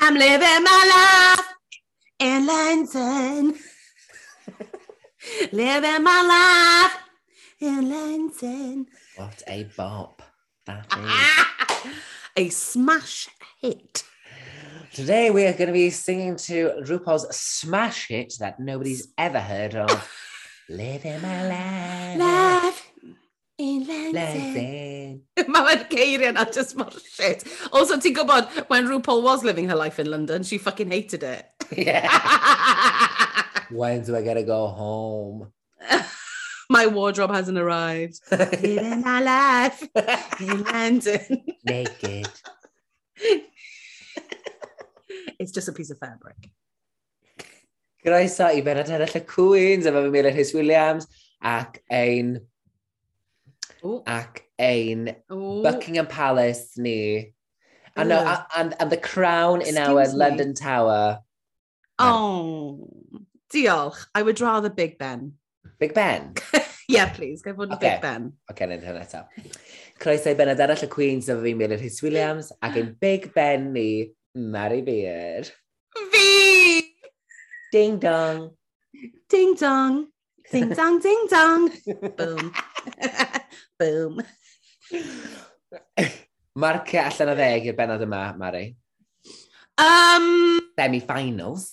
I'm living my life in London. living my life in London. What a bop that ah, is. Ah. A smash hit. Today we are going to be singing to RuPaul's smash hit that nobody's ever heard of. Living my life. Life In London. Mae fe'n geiriau na just mor shit. Also, ti'n gwybod, when RuPaul was living her life in London, she fucking hated it. Yeah. when do I gotta go home? My wardrobe hasn't arrived. Living my life in London. Naked. it's just a piece of fabric. Groeso i Benod Ennill y Cwins, efo fi Meilen Hys Williams ac ein Ooh. ac ein Ooh. Buckingham Palace ni. And, no, and, and the crown in Excuse our me. London Tower. Oh, diolch. I would rather Big Ben. Big Ben? yeah, please, Go fod yn okay. Big Ben. OK, okay, nid hynny eto. Croeso i benod arall y Queens sef fi'n Rhys Williams, ac ein Big Ben ni, Mary Beard. Fi! Ding dong. Ding dong. Ding dong, ding dong. Boom. Boom. Marcio allan o ddeg i'r benod yma, Mari. Um, Semi-finals.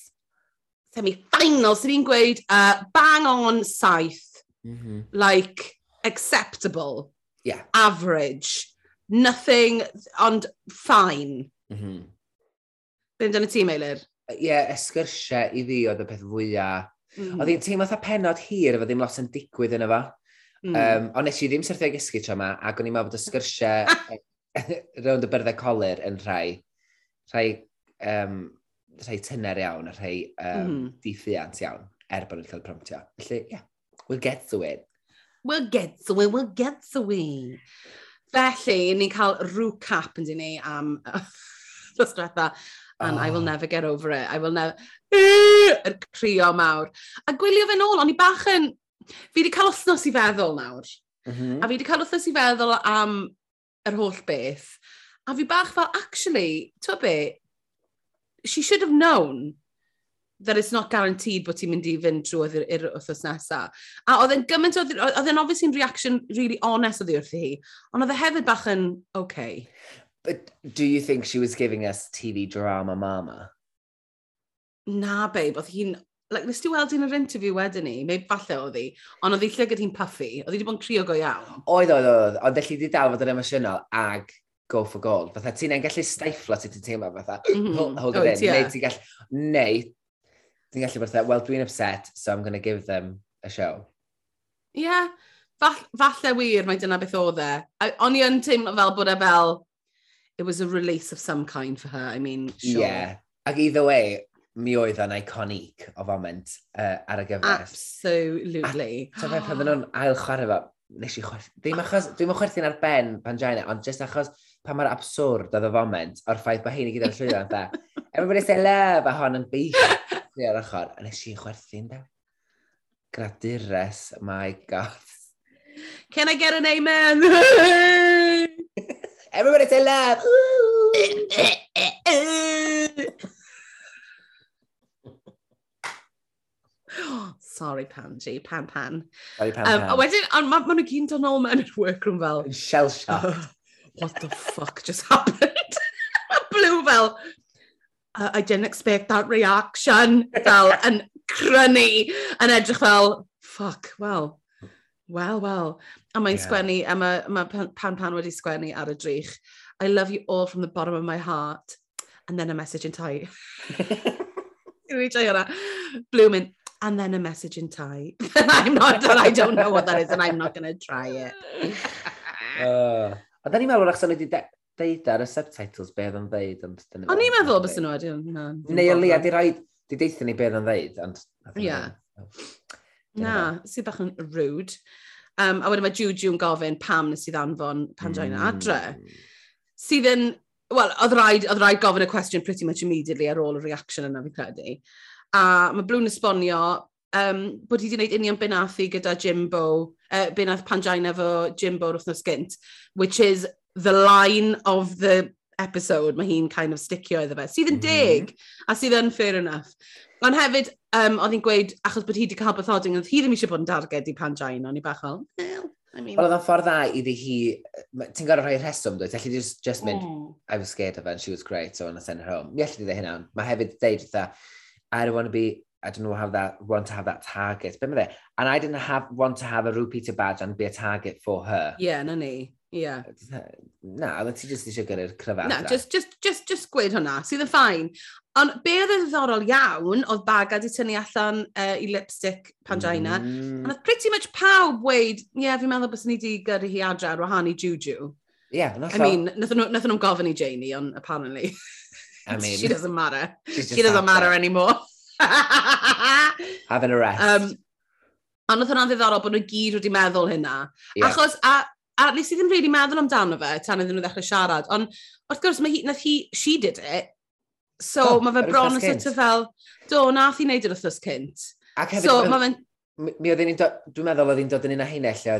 Semi-finals, sy'n ni'n gweud uh, bang on saith. Mm -hmm. Like, acceptable. Yeah. Average. Nothing, ond fine. Mm -hmm. Byn yn y tîm, Eilir? Ie, yeah, esgyrsiau i fi oedd y peth fwyaf. Mm. Oedd hi'n teimlo fatha penod hir efo e ddim lot yn digwydd yn efo. Mm. Um, ond nes i ddim syrthio gysgu tro yma, ac o'n i'n meddwl bod y sgyrsiau rownd y byrddau colir yn rhai, rhai, um, rhai tynner iawn, rhai um, mm. diffiant iawn, er bod nhw'n cael promptio. Felly, yeah, we'll get to it. We'll get to it, we'll get to it. Felly, ni'n cael rhyw cap yn dyn ni am dros diwetha. And oh. I will ah. never get over it. I will never... Yr er crio mawr. A gwylio fe nôl, o'n i bach yn fi wedi cael wythnos i feddwl nawr. Mm -hmm. A fi wedi cael wythnos i feddwl am yr holl beth. A fi bach fel, actually, ti'n be, she should have known that it's not guaranteed bod ti'n mynd i fynd drwy i'r wythnos nesaf. A oedd e'n gymaint, oedd e'n obviously reaction really honest oedd hi wrth hi, ond oedd e hefyd bach yn okay. But do you think she was giving us TV drama mama? Na, babe, oedd hi'n like, nes ti weld un o'r interview wedyn ni, neu falle oedd hi, ond oedd hi llygad hi'n puffy, oedd hi wedi bod yn crio go iawn. Oedd, oedd, oedd, ond felly di dal fod yn emosiynol ag go for gold. Fatha, ti'n ein gallu staiflo ti ti'n teimlo fatha, mm -hmm. hold it in, yeah. neu ti'n gallu, neu ti'n gallu fatha, well, dwi'n upset, so I'm going to give them a show. Ie, yeah. Fall, falle wir mae dyna beth oedd e. O'n i yn teimlo fel bod e fel, it was a release of some kind for her, I mean, sure. Yeah, ac either way, mi oedd yn iconic o foment uh, ar y gyfres. Absolutely. So fe, pan nhw'n ail chwarae fo, nes i chwerthu. Dwi'n achos, dwi'n chwerthu'n ar ben Pangina, ond jyst achos pa mae'r absurd oedd y foment o'r ffaith bod hyn i gyd yn llwyddo yn da. Everybody say love a hon yn beithio ar ochr. A nes i'n chwerthu'n da. Gradures, my god. Can I get an amen? Everybody say love. Sorry, Panji. Pan, pan. Sorry, pan, um, pan. A wedyn, ond ma, ma nhw gyn dod nôl mewn i'r workroom fel... Shell shock. Uh, what the fuck just happened? a Blue fel, uh, I didn't expect that reaction. Fel, yn crynu, yn edrych fel, fuck, well, well, well. A mae'n yeah. sgwennu, a mae ma pan pan wedi sgwennu ar y drych. I love you all from the bottom of my heart. And then a message in Thai. Dwi'n joio hwnna. Blue mynd, and then a message in Thai. I'm not, I don't know what that is and I'm not going to try it. uh, a da ni'n meddwl achos o'n i wedi deud ar y subtitles beth yn ddeud. O'n i'n meddwl bys nhw wedi. Neu y lia, di rhaid, di deithio ni beth yn ddeud. Ond, Ia. Na, sydd oh. bach yn rude. Um, a wedyn mae Juju yn gofyn pam nes i ddanfon pan mm. adre. Sydd yn, wel, oedd rhaid, oedd rhaid gofyn y cwestiwn pretty much immediately ar ôl y reaction yna fi credu a mae Blwn esbonio um, bod hi wedi gwneud union benathu gyda Jimbo, uh, benath pangina efo Jimbo wrth nos gynt, which is the line of the episode mae hi'n kind of sticio iddo fe, sydd yn mm. deg, a sydd yn fair enough. Ond hefyd, um, oedd hi'n gweud, achos bod hi wedi cael bythoding, oedd hi ddim eisiau bod yn darged i pangina, ond i bach fel, well, I mean... Oedd o'n ffordd dda iddi hi, ti'n gorau rhoi rheswm dwi, allai just, just mynd, mm. I was scared of her and she was great, so I'm going to send her home. Mi allai dweud hynna, mae hefyd dweud dda, I don't want to be, I don't know, have that, want to have that target. Be fe? And I didn't have, want to have a Rupita badge and be a target for her. Ie, yeah, na ni. Yeah. Na, oedd ti jyst eisiau gyrru'r cryfad. Na, just, just, just, just gweud hwnna, sydd yn ffain. Ond be oedd yn ddiddorol iawn, oedd baga di tynnu allan uh, i lipstick pangina, mm. ond oedd pretty much pawb weid, ie, yeah, fi'n meddwl bys ni di gyrru hi adre ar wahân i Juju. Ie, yeah, I mean, nath nhw'n gofyn i Janie, ond apparently. I mean, she doesn't matter. She doesn't matter it. anymore. Having a rest. Um, Ond oedd hwnna'n ddiddorol bod nhw gyd wedi meddwl hynna. Yeah. Achos, a, a nes i ddim really meddwl amdano fe tan iddyn nhw ddechrau siarad, ond wrth gwrs mae hi, nath hi, she did it, so oh, mae fe bron yn sort of fel, do, nath i wneud yr wrthos cynt. Ac hefyd, so, mae fe'n... Mi oedd hi'n dod, dwi'n meddwl oedd hi'n dod yn un o hynny, lle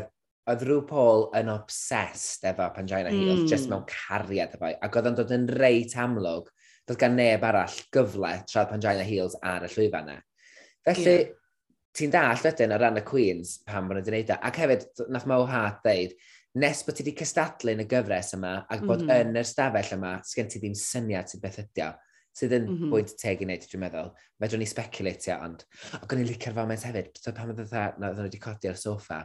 oedd rhyw Paul yn obsessed efo Pangina hi, mm. oedd jyst hmm. mewn cariad efo, ac oedd o'n dod yn reit amlwg doedd gan neb arall gyfle tra'r Pangina Heels ar y llwyfan yna. Felly, yeah. ti'n dall wedyn o ran y Queens pan bod nhw'n gwneud e. Ac hefyd, nath Mo Hart ddeud, nes bod ti wedi cystadlu yn y gyfres yma ac bod mm -hmm. yn yr stafell yma, sgen ti ddim syniad sydd beth ydi o sydd yn mm -hmm. bwyd teg i wneud, dwi'n meddwl. Fedrwn ni speculatio, ond... Ac o'n i'n licio'r foment hefyd, so pan oedd dda, na oedd wedi codi ar y soffa,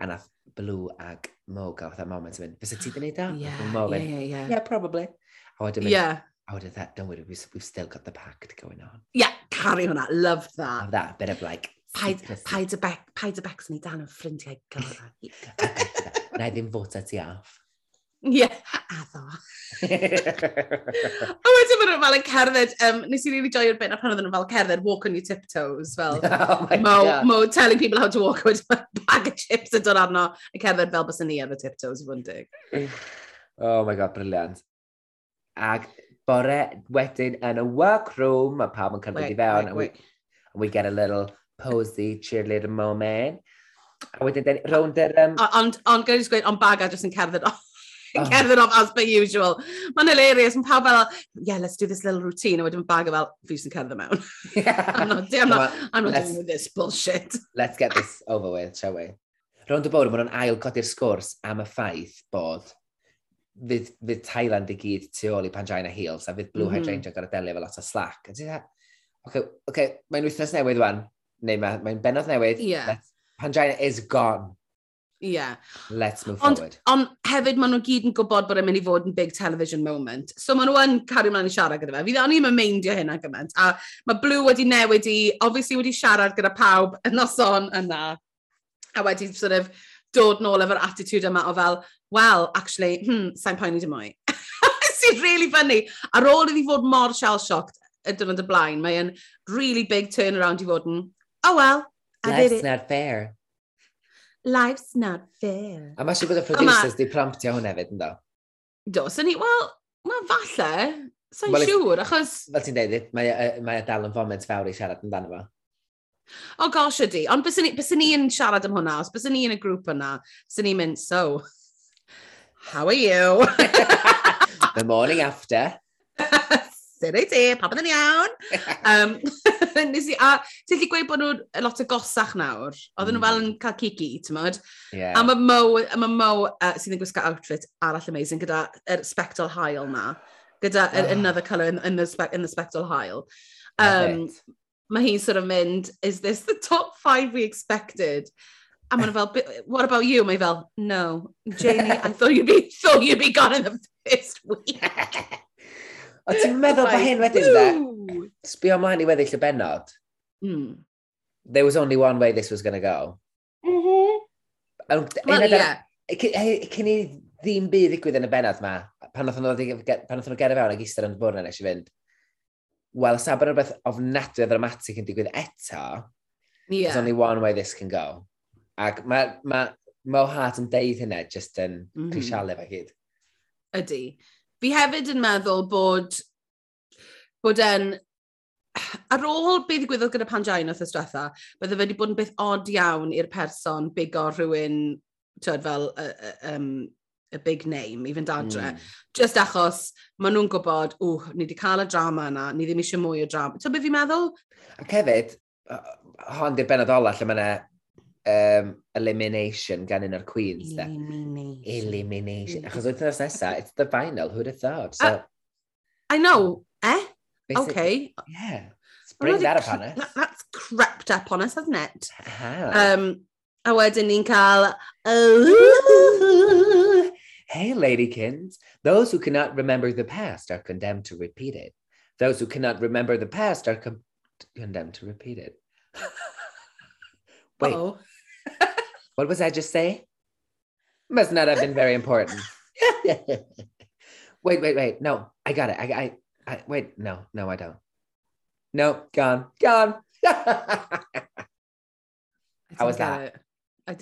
a nath Blue ag Mo gael fatha moment yn mynd, fysa ti wedi gwneud da? Ie, ie, ie. Ie, probably. A wedyn mynd, yeah out of that, don't worry, we've, we've still got the pact going on. Yeah, carry hwnna, love that. Love that, bit of like... Paid, paid, y bec, paid y bec sy'n ei dan yn ffrindiau gorau. Na i ddim fod ti off. Ie, addo. a wedyn maen nhw fel yn cerdded, um, nes i really joio'r bit na pan oedden nhw fel cerdded, walk on your tiptoes, fel oh Mo, God. Mo telling people how to walk with a bag of chips yn dod arno, yn cerdded fel bys ni ar y tiptoes i fwyndeg. Oh my God, briliant. Ag bore wedyn yn y workroom, mae pawb yn cymryd i fewn, and we, and we get a little posy cheerleader moment. A wedyn, then, round yr... Um... Ond, ond, gwy'n gweud, ond baga jyst yn cerdded off. Oh. cerdded off as per usual. Mae'n hilarious, mae pawb fel, yeah, let's do this little routine, a wedyn baga e fel, fi sy'n cerdded mewn. I'm not, I'm not, I'm not doing with this bullshit. Let's get this over with, shall we? Rownd y bwrdd, mae'n nhw'n ail codi'r sgwrs am y ffaith bod fydd, fydd Thailand i gyd tu ôl i Pangina Heels a fydd Blue mm -hmm. Hydrangea mhm. gyda delio fel lot o slack. Ydy that... Okay, okay, mae'n wythnos newydd wan, neu mae'n mae bennodd newydd. Yeah. Pangina is gone. Yeah. Let's move ond, forward. Ond hefyd maen nhw gyd yn gwybod bod e'n mynd i fod yn big television moment. So maen nhw yn cario mlaen i siarad gyda fe. Fi ddau ni'n yn meindio hynna gymaint. A mae Blue wedi newid i, obviously wedi siarad gyda pawb yn noson yna. A wedi sort of dod nôl efo'r attitude yma o fel, well, actually, hmm, sa'n poeni dim mwy. Sy'n really funny. Ar ôl iddi fod mor shell-shocked y dyrnod y blaen, mae'n really big turnaround i fod yn, oh well, I Life's did it. not fair. Life's not fair. A mae siw bod y producers di promptio hwn hefyd, ynddo? Do, sy'n ni, wel, mae falle, sa'n well, siŵr, achos... Fel ti'n dweud, mae, mae dal yn foment fawr i siarad amdano fo. O oh, gosh ydi, ond bys ni, bys ni yn siarad am hwnna, os bys ni yn y grŵp yna, bys ni'n mynd, so, how are you? The morning after. Sut ei ti? Pa byddai'n iawn? um, nes i, a ti'n lli gweud bod nhw'n lot o gosach nawr. Oedden nhw mm. fel yn cael cigi, ti'n modd? Yeah. A mae Mo, a ma Mo uh, sydd yn gwisgo outfit arall amazing gyda yr er spectral hael na. Gyda oh. another colour in, in, the, spe in the spectral hael. Um, mae hi'n sort of mynd, is this the top five we expected? A mae'n fel, what about you? Mae fel, no, Jamie, I thought you'd be, thought you'd be gone in the first week. o ti'n meddwl bod hyn wedyn de? Sbio mlaen i weddill y benod. Mm. There was only one way this was going to go. Mm -hmm. Wel, yeah. Cyn i ddim byd ddigwydd yn y benod ma, pan oedd nhw gerdd fewn ag eistedd yn y bwrna nes i fynd, wel, sa bod rhywbeth ofnadwy o ddramatig yn digwydd eto, yeah. there's only one way this can go. Ac mae ma, Mo Hart yn deud hynna just yn mm -hmm. crisialu fe hyd. Ydy. Fi hefyd yn meddwl bod, bod yn, ar ôl beth ddigwyddodd gyda Panjain o'r ystwetha, bydde fe wedi bod yn beth od iawn i'r person bigo rhywun, tyd fel, uh, uh, um, y big name i fynd adre. Mm. Just achos maen nhw'n gwybod, ww, ni wedi cael y drama yna, ni ddim eisiau mwy o drama. Ti'n beth fi'n meddwl? Ac hefyd, hon di'r benod ola lle mae um, elimination gan un o'r Queens. Elimination. Elimination. Achos wythnos nesaf, it's the final, who'd have thought? So, uh, I know, eh? Okay. Yeah. Let's bring that upon us. That, that's crept up on us, hasn't it? Uh -huh. um, a wedyn ni'n cael... Oh, Hey, ladykins. Those who cannot remember the past are condemned to repeat it. Those who cannot remember the past are com- condemned to repeat it. Wait, what was I just saying? Must not have been very important. wait, wait, wait. No, I got it. I, I, I, wait, no, no, I don't. No, gone, gone. I How was that? it. Oedd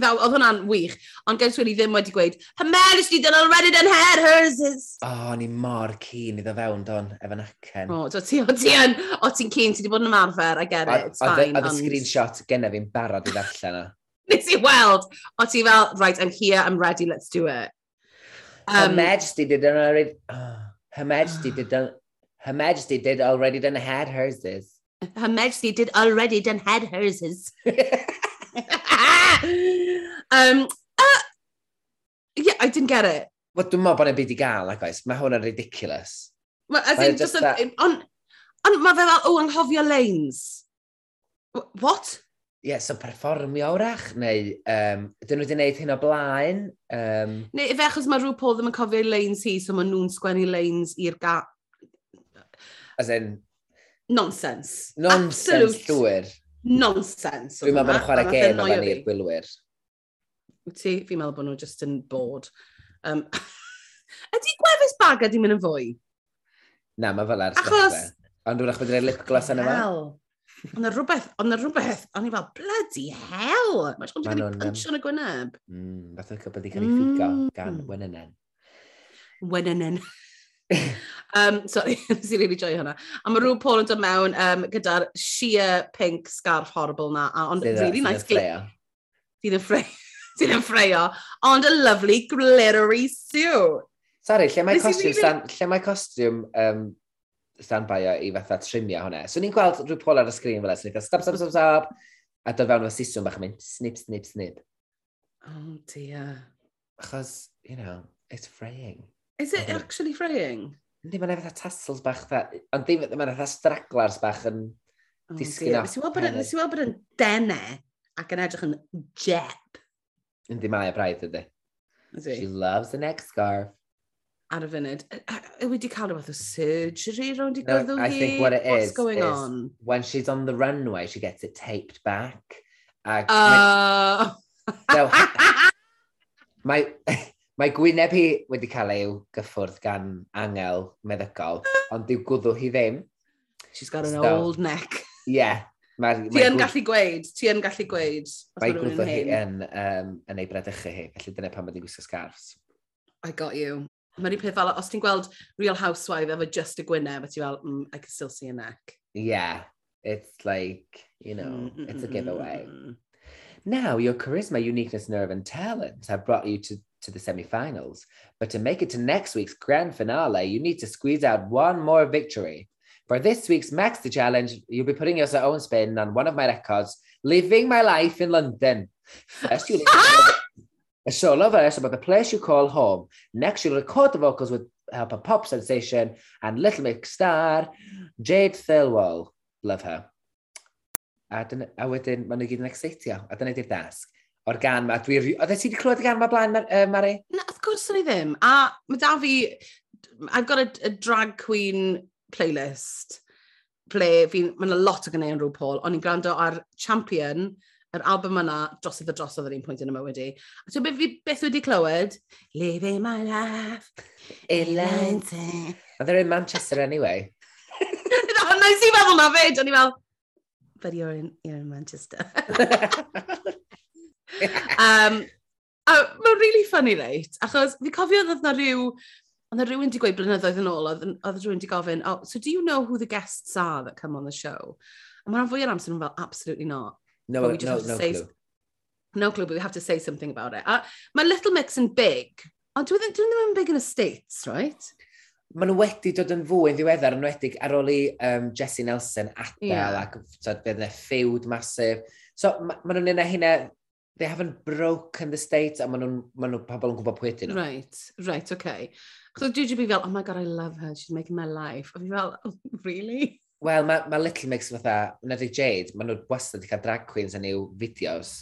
hwnna'n wych, ond gen i ddim wedi gweud, Her Majesty done already done had hers is. O, oh, ni mor cyn iddo fewn, don, efo nacen. O, oh, ti, o ti yn, o ti'n cyn, ti wedi bod yn ymarfer, I get it, it's fine. Oedd y screenshot genna fi'n barod i ddarllen o. Nes i weld, o ti fel, right, I'm here, I'm ready, let's do it. Um, Her Majesty did already, oh, Her Majesty did, Her Majesty did already done had hers is. Her Majesty did already done had hers is. um, uh, yeah, I didn't get it. Wel, dwi'n meddwl bod e'n byd i gael, ac oes, mae hwn e yn ridiculous. Ma, as in, just, just that... Ond on, on, mae fe fel, o, anghofio lanes. What? Ie, yeah, so perfformio wrach, neu um, dyn nhw wedi gwneud hyn o blaen. Um... Neu efe achos mae RuPaul ddim yn cofio lanes hi, so mae nhw'n sgwennu lanes i'r ga... As in... Nonsense. Nonsense Absolute. llwyr nonsense. Dwi'n meddwl bod nhw'n chwarae e gêm yma ni'r gwylwyr. Ti, fi'n meddwl bod nhw just yn bod. Um, ydy gwefus bag ydy mynd yn fwy? Na, mae fel ar Achos... Ond dwi'n achos bod lip gloss yn yma. Ond na rhywbeth, ond na rhywbeth, ond i fel, bloody hell! Mae'n siŵr wedi cael ei punch yn y gwyneb. Mm, fath o'r cwbl wedi cael ei ffigo gan mm. Wenenen. Wenynen um, sorry, nes i really joio hwnna. A mae rhyw Paul yn dod mewn um, gyda'r sheer pink scarf horrible na. A Ond really nice glitter. Sydd yn ffreio. Sydd yn ffreio. Ond a lovely glittery suit. Sorry, lle mae costiwm, really... stand, lle mae costiwm um, standby o i fatha trimio hwnna. So ni'n gweld rhyw pol ar y sgrin fel esyn. Stop, stop, stop, stop. A dod fewn o siswm bach yn mynd snip, snip, snip. Oh dear. Achos, you know, it's fraying. Is it Oedden. actually fraying? Yndi, mae'n efo tassels bach dda. Ond ddim, mae'n efo straglars bach yn oh, disgyn off. Nes i weld bod e- yn dene ac yn edrych yn jep. Yndi, mae y braidd ydy. She loves the neck scarf. Ar y funud, yw wedi cael rhywbeth o surgery rownd i gwrdd no, I think what it is, What's going is on? when she's on the runway, she gets it taped back. Ag uh... so, mae... Mae gwyneb hi wedi cael ei gyffwrdd gan angel meddygol, ond dyw gwddw hi ddim. She's got an so, old neck. Yeah. Mae, ti yn gallu gweud, ti yn gallu gweud. Mae gwddw hi yn, um, yn ei bredychu hi, felly dyna pan mae'n gwisgo scarfs. I got you. Mae'n un peth fel, os ti'n gweld Real Housewife efo just y gwyneb, a ti fel, mm, I can still see a neck. Yeah, it's like, you know, mm -mm -mm. it's a giveaway. Now, your charisma, uniqueness, nerve and talent have brought you to to the semi-finals. But to make it to next week's grand finale, you need to squeeze out one more victory. For this week's Maxi Challenge, you'll be putting your own spin on one of my records, Living My Life in London. First, you a solo verse about the place you call home. Next, you'll record the vocals with help pop sensation and Little Mix star Jade Thirlwall. Love her. A, dyna, a wedyn, maen nhw gyd yn excitio. A dyna di'r dasg. o'r gan ma. Dwi... Oedde ti wedi clywed y gan ma blaen, Mar uh, Mari? Na, of course o'n i ddim. A mae da fi... I've got a, a drag queen playlist Ple, fi... Mae'n lot o gynnau yn rhyw Paul, ond i'n gwrando ar Champion, yr album yna, drosodd a drosodd yr un pwynt yn y mywyd i. A ti'n beth fi beth wedi clywed? Living my life in London. Oedd e'n Manchester anyway. Ond nes i feddwl na fyd, o'n i fel, but you're in, you're in Manchester. um, a mae'n really funny, reit? Achos fi cofio oedd na rhyw... Ond rhywun wedi gweud blynyddoedd yn ôl, oedd rhywun wedi gofyn, oh, so do you know who the guests are that come on the show? A mae'n fwy o'r amser yn fel, absolutely not. No, but we just no, have to no say, clue. No clue, but we have to say something about it. A mae Little Mix yn big, ond dwi'n e dwi e ddim yn big yn y States, right? maen nhw wedi dod yn fwy yn ddiweddar yn wedig ar ôl i um, Jesse Nelson adael yeah. ac so, bydd yna ffewd masif. So maen nhw'n yna hynna they haven't broken the states, a maen nhw'n ma nhw, pobl yn gwybod pwy ydyn nhw. Right, right, okay. So dwi wedi fel, oh my god, I love her, she's making my life. A fi fel, oh, really? Wel, mae ma Little Mix fatha, Nedig Jade, maen nhw wastad wedi cael drag queens yn i'w fideos.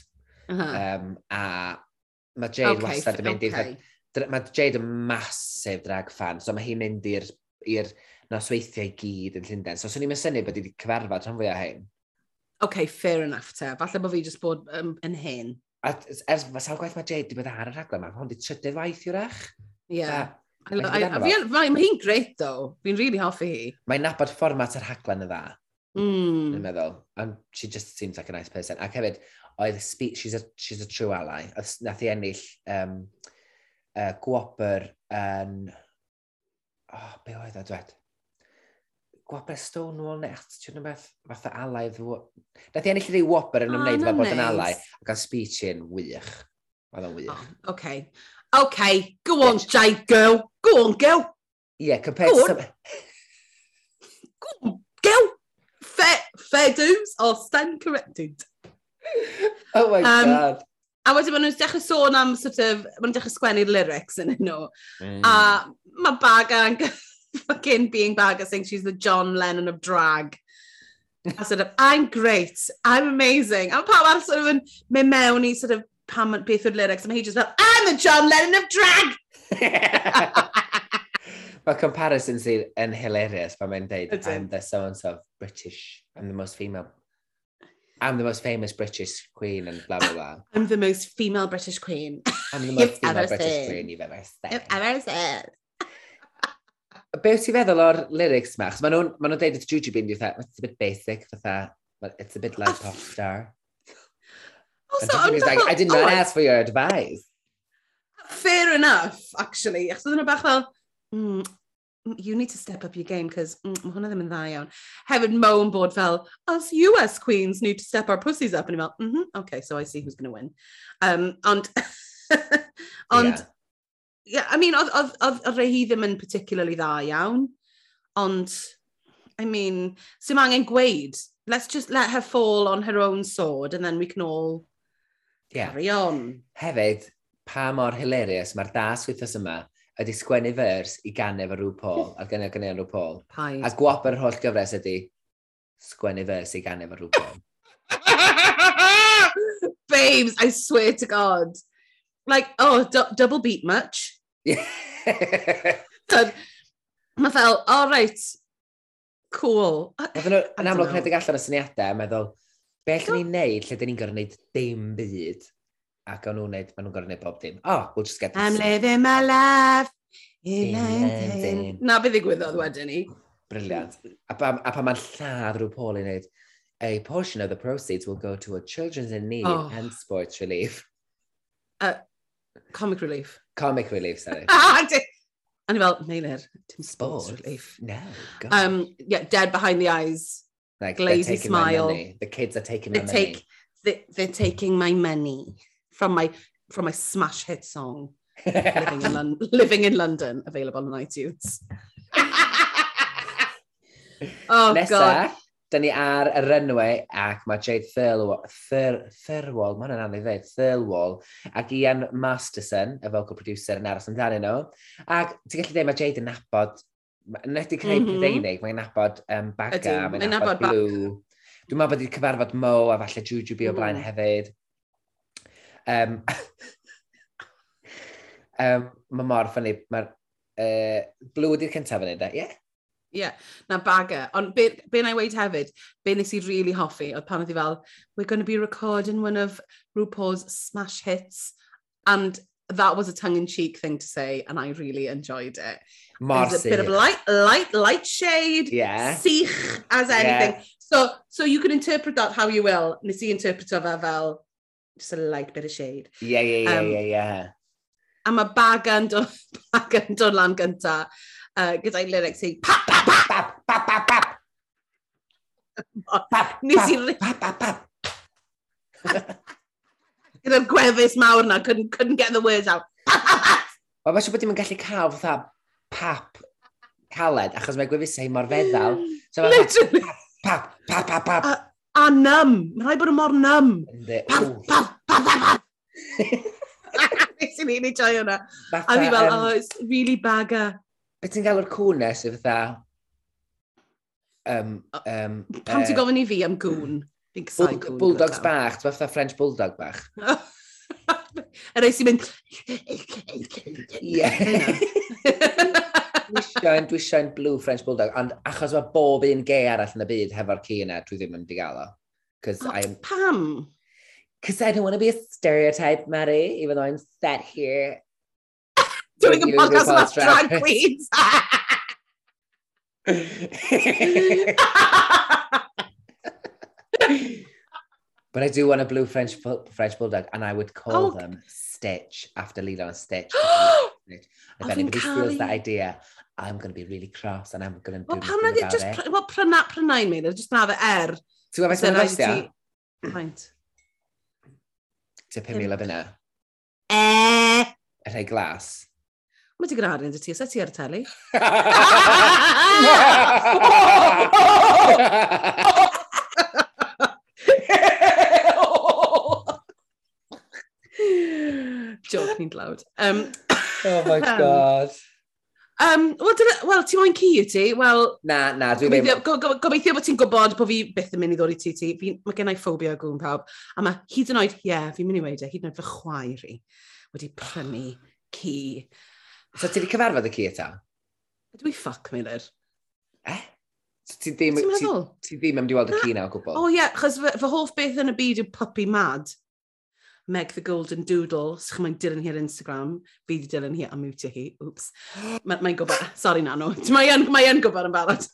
Uh -huh. um, a mae Jade okay, wastad yn mynd okay. i... Mae Jade yn masif drag fan, so mae hi'n mynd i'r nosweithiau i gyd yn Llundain. So, swn i'n mynd syni bod i wedi cyfarfod rhan fwy o hyn okay, fair enough te. Falle bod fi jyst bod um, yn hyn. A ers sawl gwaith mae Jade wedi bod ar y rhaglen, mae hwn wedi trydydd waith iwrach. Ie. Yeah. Mae hi'n greit, though. Fi'n really hoffi hi. Mae'n nabod fformat yr rhaglen y dda. Mm. Yn meddwl. And she just seems like a nice person. Ac hefyd, oedd speech, she's a, she's a true ally. Oedd nath i ennill um, uh, gwopr yn... Um, oh, be oedd o, dwed? gwabau Stonewall next, ti'n rhywbeth fatha alaidd. Nath i ennill rhyw whopper yn ymwneud fel bod yn alai, ac o'n speech yn wych. Oedd o'n wych. Oh, okay. Okay, go on, Jay girl. Go on, girl. Yeah, compared go on. to some... go on, girl. Fair, fair dues or stand corrected. oh my um, god. A wedyn maen nhw'n dechrau sôn am, sort of, maen nhw'n dechrau sgwennu'r lyrics yn nhw. Mm. A mae Baga yn fucking being bag saying she's the John Lennon of drag. A sort of, I'm great, I'm amazing. A pawb ar sort of yn mynd mewn i sort of pam beth yw'r lyrics, a mae hi just fel, I'm the John Lennon of drag! Mae comparison sy'n yn hilarious pan mae'n deud, I'm the so-and-so British, I'm the most female I'm the most famous British queen and blah, blah, blah. I'm the most female British queen. I'm the most female British queen you've ever seen. Ever said. Be ti'n feddwl o'r lyrics ma? Maen nhw'n ma nhw deud wrth dwi'n fatha, it's a bit basic, fatha, but it's a bit like pop star. Also, like, I did oh, not ask for your advice. Fair enough, actually. Achos oedden nhw bach fel, mm, you need to step up your game, cos mm, mae hwnna ddim yn dda iawn. Hefyd moan bod fel, us US queens need to step our pussies up. And i'n fel, mm -hmm, okay, so I see who's going to win. Um, ond, ond, Yeah. yeah, I mean, oedd, oedd, oedd, oedd rei hi ddim yn particularly dda iawn, ond, I mean, sy'n angen gweud, let's just let her fall on her own sword and then we can all yeah. carry on. Hefyd, pa mor hilarious mae'r das wythnos yma ydy sgwennu fers i ganef ar rhyw Paul, ar ganef ganef ar rhyw Paul. Paid. A gwop yr holl gyfres ydy sgwennu fers i ganef ar rhyw Babes, I swear to God. Like, oh, double beat much. Mae fel, o oh, reit, cool. Oedden nhw yn amlwg yn edrych allan y syniadau, meddwl, be allwn ni'n neud lle dyn ni'n gorau neud dim byd? Ac o'n nhw'n neud, maen nhw'n gorau neud bob dim. Oh, we'll just get this. I'm living my life. In London. Na beth ddigwyddodd wedyn ni. Briliant. A pa, a pa mae'n lladd rhyw Paul i wneud, a portion of the proceeds will go to a children's in need oh. and sports relief. Uh, comic relief comic relief, sorry. Ah, A ni fel, Meilir, dim sports relief. No, God. Um, yeah, dead behind the eyes. Like, glazy smile. The kids are taking my they money. Take, they, they're taking my money from my from my smash hit song, Living, in Lon Living in London, available on iTunes. oh, Nessa, God da ni ar y runway ac mae Jade Thirlwall, Thir, Thirlwall, mae'n anodd i ddweud, Thirlwall, ac Ian Masterson, y vocal producer yn aros amdano nhw. Ac ti'n gallu dweud mae Jade yn nabod, yn edrych creu mm -hmm. prydeinig, mae'n nabod um, Baga, mae'n nabod, nabod Blue. Dwi'n meddwl bod wedi cyfarfod Mo a falle Juju bu o blaen mm. hefyd. Um, um, mae mor ffynnu, mae'r uh, Blue wedi'r cyntaf yn edrych, ie? Yeah? Yeah, na baga. Ond be, be na i weid hefyd, be nes i really hoffi, oedd pan oedd i fel, we're going to be recording one of RuPaul's smash hits. And that was a tongue-in-cheek thing to say, and I really enjoyed it. Marcy. It's a bit of light, light, light shade. Yeah. Sych as anything. Yeah. So, so you can interpret that how you will. Nes i interpreto fe fel, just a light bit of shade. Yeah, yeah, yeah, um, yeah, yeah. A mae bagan dod, bagan dod lan gyntaf uh, gyda'i lyrics i pap, pap, pap, pap, pap, pap, pap. Pap, nes i... Pap, pap, pap. Gyda'r gwefus mawr na, couldn't, couldn't get the words out. Pap, pap, pap. Wel, mae'n siŵr bod dim yn gallu cael fatha pap caled, achos mae gwefusau mor feddal. So, Literally. Pap, pap, pap, pap. A, a num. Mae'n rhaid bod yn mor num. Pap, pap, pap, pap, pap. Nes i'n un i joio hwnna. A fi fel, oh, it's really bagger. Be ti'n galw'r cwnau sydd fatha... Um, um, Pam uh, ti'n gofyn i fi am gwn? Bull, bulldogs bach, ti'n fatha French bulldog bach. y rei sy'n mynd... Ie. Dwi'n dwi'n blue French bulldog, ond achos mae bob un ge arall yn y byd hefo'r ci yna, dwi ddim yn digal o. Oh, pam? Because I don't want to be a stereotype, Mary, even though I'm sat here doing a podcast about drag queens. but I do want a blue French French bulldog, and I would call oh. them Stitch after Lilo and Stitch. Stitch. If oh, anybody steals that idea, I'm going to be really cross, and I'm going to do well, pam about just, it. pr- Wel, pryna, prynain mi, just na fe er. Ti'n gwybod beth mae'n Paint. Ti'n pum mil o bunna? E! Rhai glas. Mae ti gyda arian dy ti, os e ti ar y teli? Joke ni'n glawd. Um, oh my god. Um, Wel, well, ti moyn ci yw ti? Wel... Na, na, dwi'n gobeithio, go, go, gobeithio bod ti'n gwybod bod fi byth yn mynd i ddod i ti ti. Fi, mae gennau ffobia o gwn pawb. A mae hyd yn oed, ie, yeah, fi'n mynd i weid e, hyd yn oed fy chwaer i wedi prynu ci So ti wedi cyfarfod y ci eto? Ydw i ffuck Miller. Eh? So ti ddim, Ti'n ti, meddwl? ti ddim am di weld y ci na o gwbl? O oh, ie, yeah, chos fy, fy hoff beth yn y byd yw puppy mad. Meg the Golden Doodle, sych chi'n dilyn hi ar Instagram, fi di dilyn hi a mutio hi, oops. Mae'n ma gwybod, sorry na no, mae'n ma gwybod yn barod.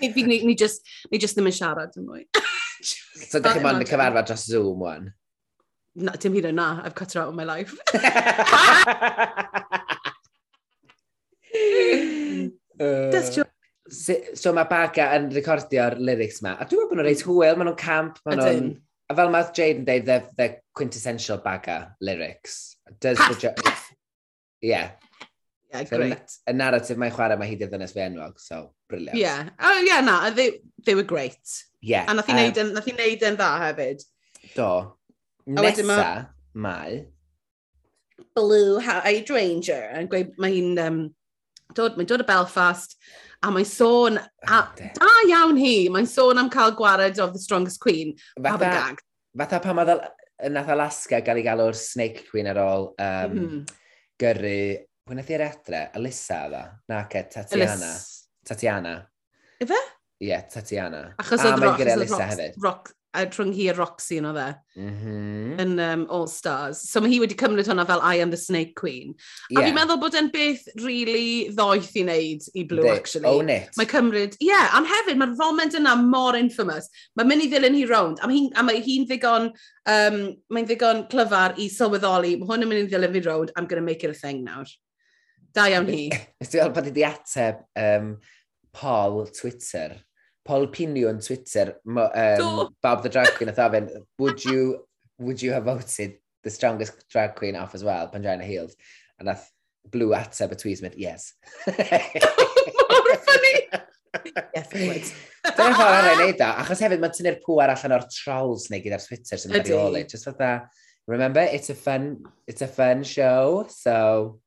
Ni, ni, ni, just, ni just ddim yn siarad yn mwy. so dych chi'n mynd y cyfarfod dros Zoom wan? Na, dim hyd o na, I've cut her out of my life. uh, so, so mae Baga yn recordio'r lyrics ma, a dwi'n meddwl bod nhw'n reit hwyl, maen nhw'n camp, maen nhw'n... A fel mae Jade yn dweud, they're, they're quintessential Baga lyrics. Does the paff. Yeah. Yeah, so great. Y narrative mae'n chwarae mae hi dydd yn enwog, so brilliant. Yeah, oh, yeah, na, they, they were great. Yeah. A nath i neud, um, nath i wneud yn dda hefyd. Do. Nesa, ma... mae... Blue Hydrangea, yn gweud mae hi'n um, dod, mae'n dod o Belfast, a mae'n sôn, oh, a da iawn hi, mae'n sôn am cael gwared of the strongest queen, Fatha, Fabagag. Fatha pan oedd nath Alaska gael ei galw'r snake queen ar ôl um, mm. gyrru, pwy nath i'r adre, Alyssa dda, e? na ce, Tatiana. Elis. Tatiana. Ife? Ie, yeah, Tatiana. Achos oedd Rox, hefyd. Rox, a rhwng hi a Roxy mm-hmm. yn o dde, -hmm. yn um, All Stars. So mae hi wedi cymryd hwnna fel I am the Snake Queen. Yeah. A fi'n meddwl bod e'n beth really ddoeth i wneud i Blue, They actually. Own it. Mae cymryd, ie, yeah, ond hefyd mae'r foment yna mor infamous. Mae'n mynd i ddilyn hi rownd, a mae hi'n hi, hi ddigon, um, mae'n ddigon clyfar i sylweddoli, mae hwn yn mynd i ddilyn fi rownd, I'm going to make it a thing nawr. Da iawn hi. Ysdi fel bod i di ateb um, Paul Twitter Paul Pinio yn Twitter, um, Bob the Drag Queen, a fe'n, would you, would you have voted the strongest drag queen off as well, Pangina Heels? A nath blue ateb y tweet mynd, yes. Mor ffynnu! yes, I would. Dyna ffordd arall i neud o, achos hefyd mae'n tynnu'r pŵar allan o'r trolls neu gyda'r Twitter sy'n mynd i. Just fatha, remember, it's a fun, it's a fun show, so...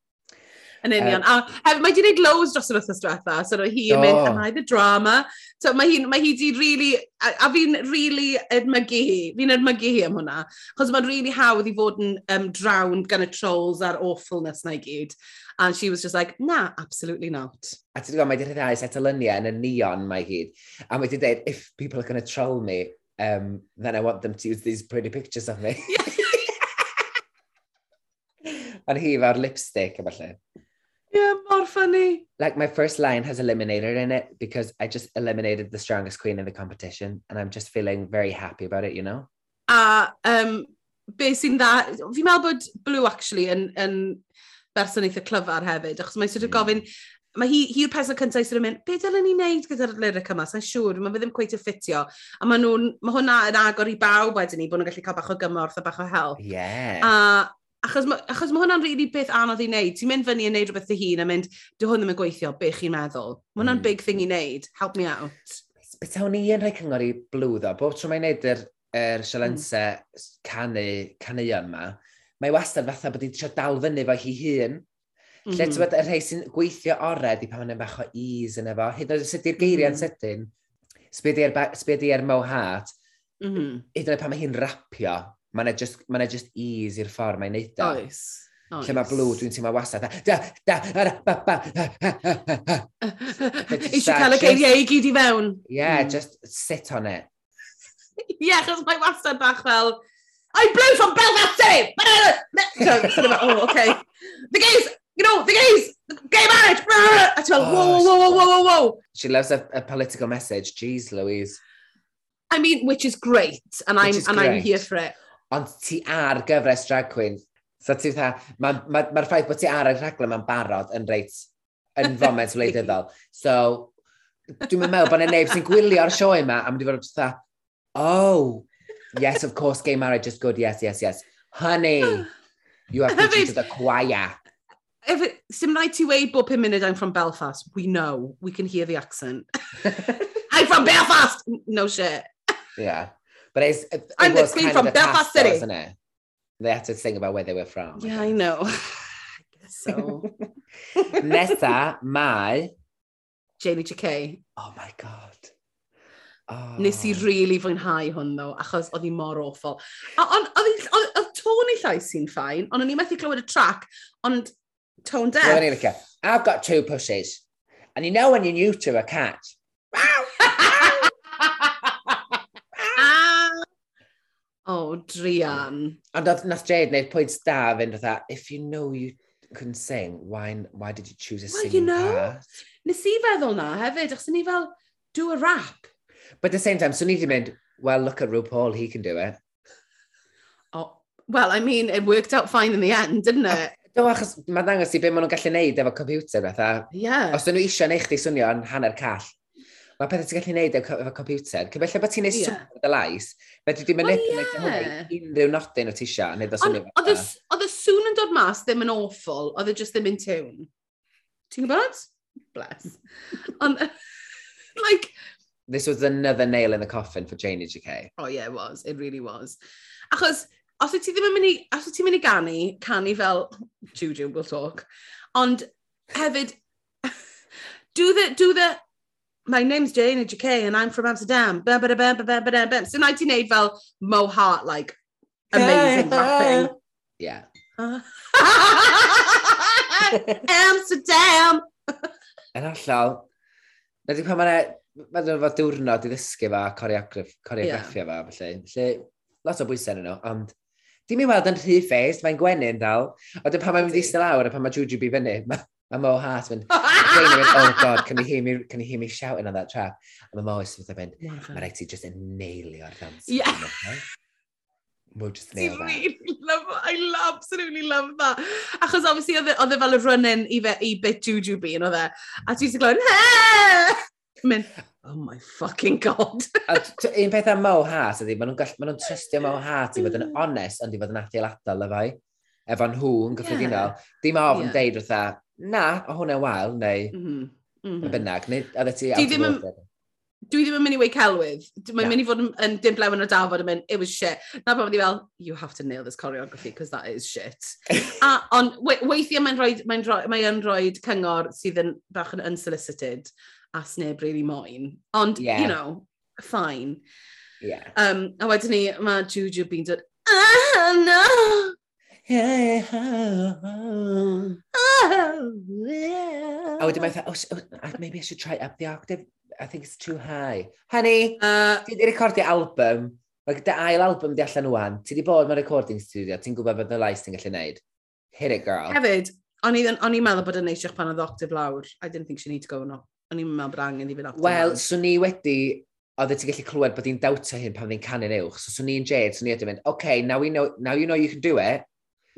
Yn union. Uh, a hef, mae di wneud loads dros yr wythnos diwetha, so roedd hi'n oh. mynd, am I the drama? So mae hi, mae hi di really, a, a fi'n really edmygu hi, fi'n edmygu hi am hwnna, chos mae'n really hawdd i fod yn um, drowned gan y trolls a'r awfulness na i gyd. And she was just like, na, absolutely not. A ti'n gwybod, mae di rhyddhau set o lyniau yn y neon mae hyd. A mae di dweud, if people are going to troll me, um, then I want them to use these pretty pictures of me. Yeah. Ond hi fel lipstick, efallai. Yeah, more funny. Like my first line has eliminator in it because I just eliminated the strongest queen in the competition and I'm just feeling very happy about it, you know? A um, be sy'n dda, fi'n meddwl bod Blue actually yn, yn berson eitha clyfar hefyd, achos mae'n sort of hmm. gofyn, mae hi, hi'r person cyntaf sydd yn mynd, be dylen ni wneud gyda'r lyric yma, sa'n siŵr, mae fe ddim cweith y ffitio. A mae nhw'n, mae hwnna yn agor i bawb wedyn ni, bod nhw'n gallu cael bach o gymorth a bach o help. Yeah. A achos, ma, achos mae hwnna'n really beth anodd i wneud. Ti'n mynd fyny i wneud rhywbeth dy hun a mynd, dy hwn ddim yn gweithio, be chi'n meddwl? Mae hwnna'n mm. big thing i wneud, help me out. Beth awn ni yn rhoi cyngor i blwddo, bob tro mae'n neud yr, er sialensau mm. canu, canuion yma, mae wastad fatha bod hi'n trio dal fyny fo hi hun. Mm -hmm. Lle ti'n bod y rhai sy'n gweithio ored i pan mae'n bach o ease yn efo, hyd yn oed sydd i'r geiriau'n mm sydyn, sbyd i'r sbedi mo hat, mm -hmm. hyd yn oed pan mae hi'n rapio, mae'n just, ma just ease i'r ffordd mae'n neud o. Oes. Oes. Lle mae blw, dwi'n teimlo wasad. Da, da, ara, ba, ba, ha, ha, ha, ha. Eisiau cael y geiriau i gyd i fewn. Yeah, mm. just sit on it. Ie, yeah, achos mae wastad bach fel, I blew from Belfast eh! City! oh, okay. The gays, you know, the gays, gay marriage! A ti'n fel, whoa, oh, whoa, whoa, whoa, whoa. She loves a, a political message. Jeez, Louise. I mean, which is great, and which I'm and great. I'm here for it ond ti ar gyfres drag queen. So ti dda, mae'r ma, ma, ma ffaith bod ti ar y rhaglen ma'n barod yn reit, yn foment wleidyddol. So, dwi'n meddwl bod yna neb sy'n gwylio'r sioe yma, a mynd i fod dda, oh, yes, of course, gay marriage is good, yes, yes, yes. Honey, you are preaching to the choir. If it, sim rhaid ti weid bob pum munud I'm from Belfast. We know. We can hear the accent. I'm from Belfast! No shit. Yeah. But it's, it, it I'm was kind from of Belfast City, isn't it? They had to sing about where they were from. Yeah, I, know. I guess so. Nesa, mae... Janie JK. Oh my god. Oh. Nes i really fwynhau hwn, ddo, achos oedd hi mor awful. Oedd tôn i llais i'n ffain, ond o'n i methu clywed y track, ond tone deaf. I've got two pussies, and you know when you to a cat, Oh, drian. Ond nath, nath Jade wneud pwynt da fynd fatha, if you know you can sing, why, why did you choose a well, singing you know, part? Nes i feddwl na hefyd, achos ni fel, do a rap. But at the same time, so ni di mynd, well, look at RuPaul, he can do it. Oh, well, I mean, it worked out fine in the end, didn't it? Do, achos mae'n dangos i beth maen nhw'n gallu neud efo computer fatha. Yeah. Os dyn nhw eisiau neu chdi swnio yn hanner call, mae pethau ti'n gallu neud efo, efo computer. Cymell bod ti'n neud yeah. swper y lais, fedri di mynd eithaf like hwnna unrhyw nodyn o ti tisio. Oedd y sŵn yn dod mas ddim yn awful, oedd e y just ddim in tune. Ti'n gwybod? Bless. Ond, like... This was another nail in the coffin for Jane HK. Oh yeah, it was. It really was. Achos, os wyt ti ddim yn mynd i, os wyt ti'n mynd i ganu, canu fel Juju we'll talk, ond hefyd, do the, do the my name's Jane HK and I'm from Amsterdam. Ba, ba, da, ba, ba, ba, ba, ba. So 1980 fel Mo Hart, like, amazing rapping. Yeah. Uh. Amsterdam! yn allal, na di pan mae'n ma fod diwrnod i ddysgu fa, coreograffia yeah. fa, felly. Felly, lot o bwysau yn nhw, ond dim i weld yn rhy ffeist, mae'n gwenyn dal. Ond pan mae'n mynd i stil awr a pan mae Juju bi fyny, mae my Mo Hart's mynd, oh god, can you hear me, can you hear me shouting on that track? A my Mo is sort mynd, mae rhaid ti just yn neilio'r dance. Yeah. We'll just nail that. Really love, I love, absolutely love that. Achos obviously oedd e, e fel y run-in i fe i bit Juju bi yn oedd e. A ti'n sy'n glod, mynd, oh my fucking god. un peth am Mo Hart ydy, maen nhw'n ma nhw trystio Mo Hart i fod yn mm. onest ond i fod yn adeiladol efo i. Efo nhw yn gyffredinol. Yeah. Dim ofn yeah. deud wrtha, na, o hwnna wael, neu mm -hmm. bynnag, neu oedd ti out ddim of order. Dwi ddim yn mynd i wei celwydd. Mae'n no. mynd i fod yn, yn dim blewn o dafod yn mynd, it was shit. Na pan wedi fel, you have to nail this choreography, because that is shit. a, on, we, weithiau mae'n rhoi, mae'n rhoi, mae'n rhoi cyngor sydd yn bach yn unsolicited a sneb really moyn. Ond, yeah. you know, fine. Yeah. Um, a wedyn ni, mae Juju being dod, ah, no! yeah, oh, oh, yeah. A wedyn mae'n oh, oh, maybe I should try up the octave. I think it's too high. Honey, uh, ti wedi recordio album. Mae dy ail album di allan wwan. Ti wedi bod mewn recording studio. Ti'n gwybod bod y lais ti'n gallu neud. Hit it, girl. Hefyd, o'n i'n meddwl bod yn neisiach pan oedd octave lawr. I didn't think she need to go no. O'n i'n meddwl bod angen i fynd octave Wel, swn i wedi oedd e ti'n gallu clywed bod hi'n dawta hyn pan ddi'n canu'n uwch. So, swn i'n jade, swn i wedi mynd, OK, now, we know, now you know you can do it,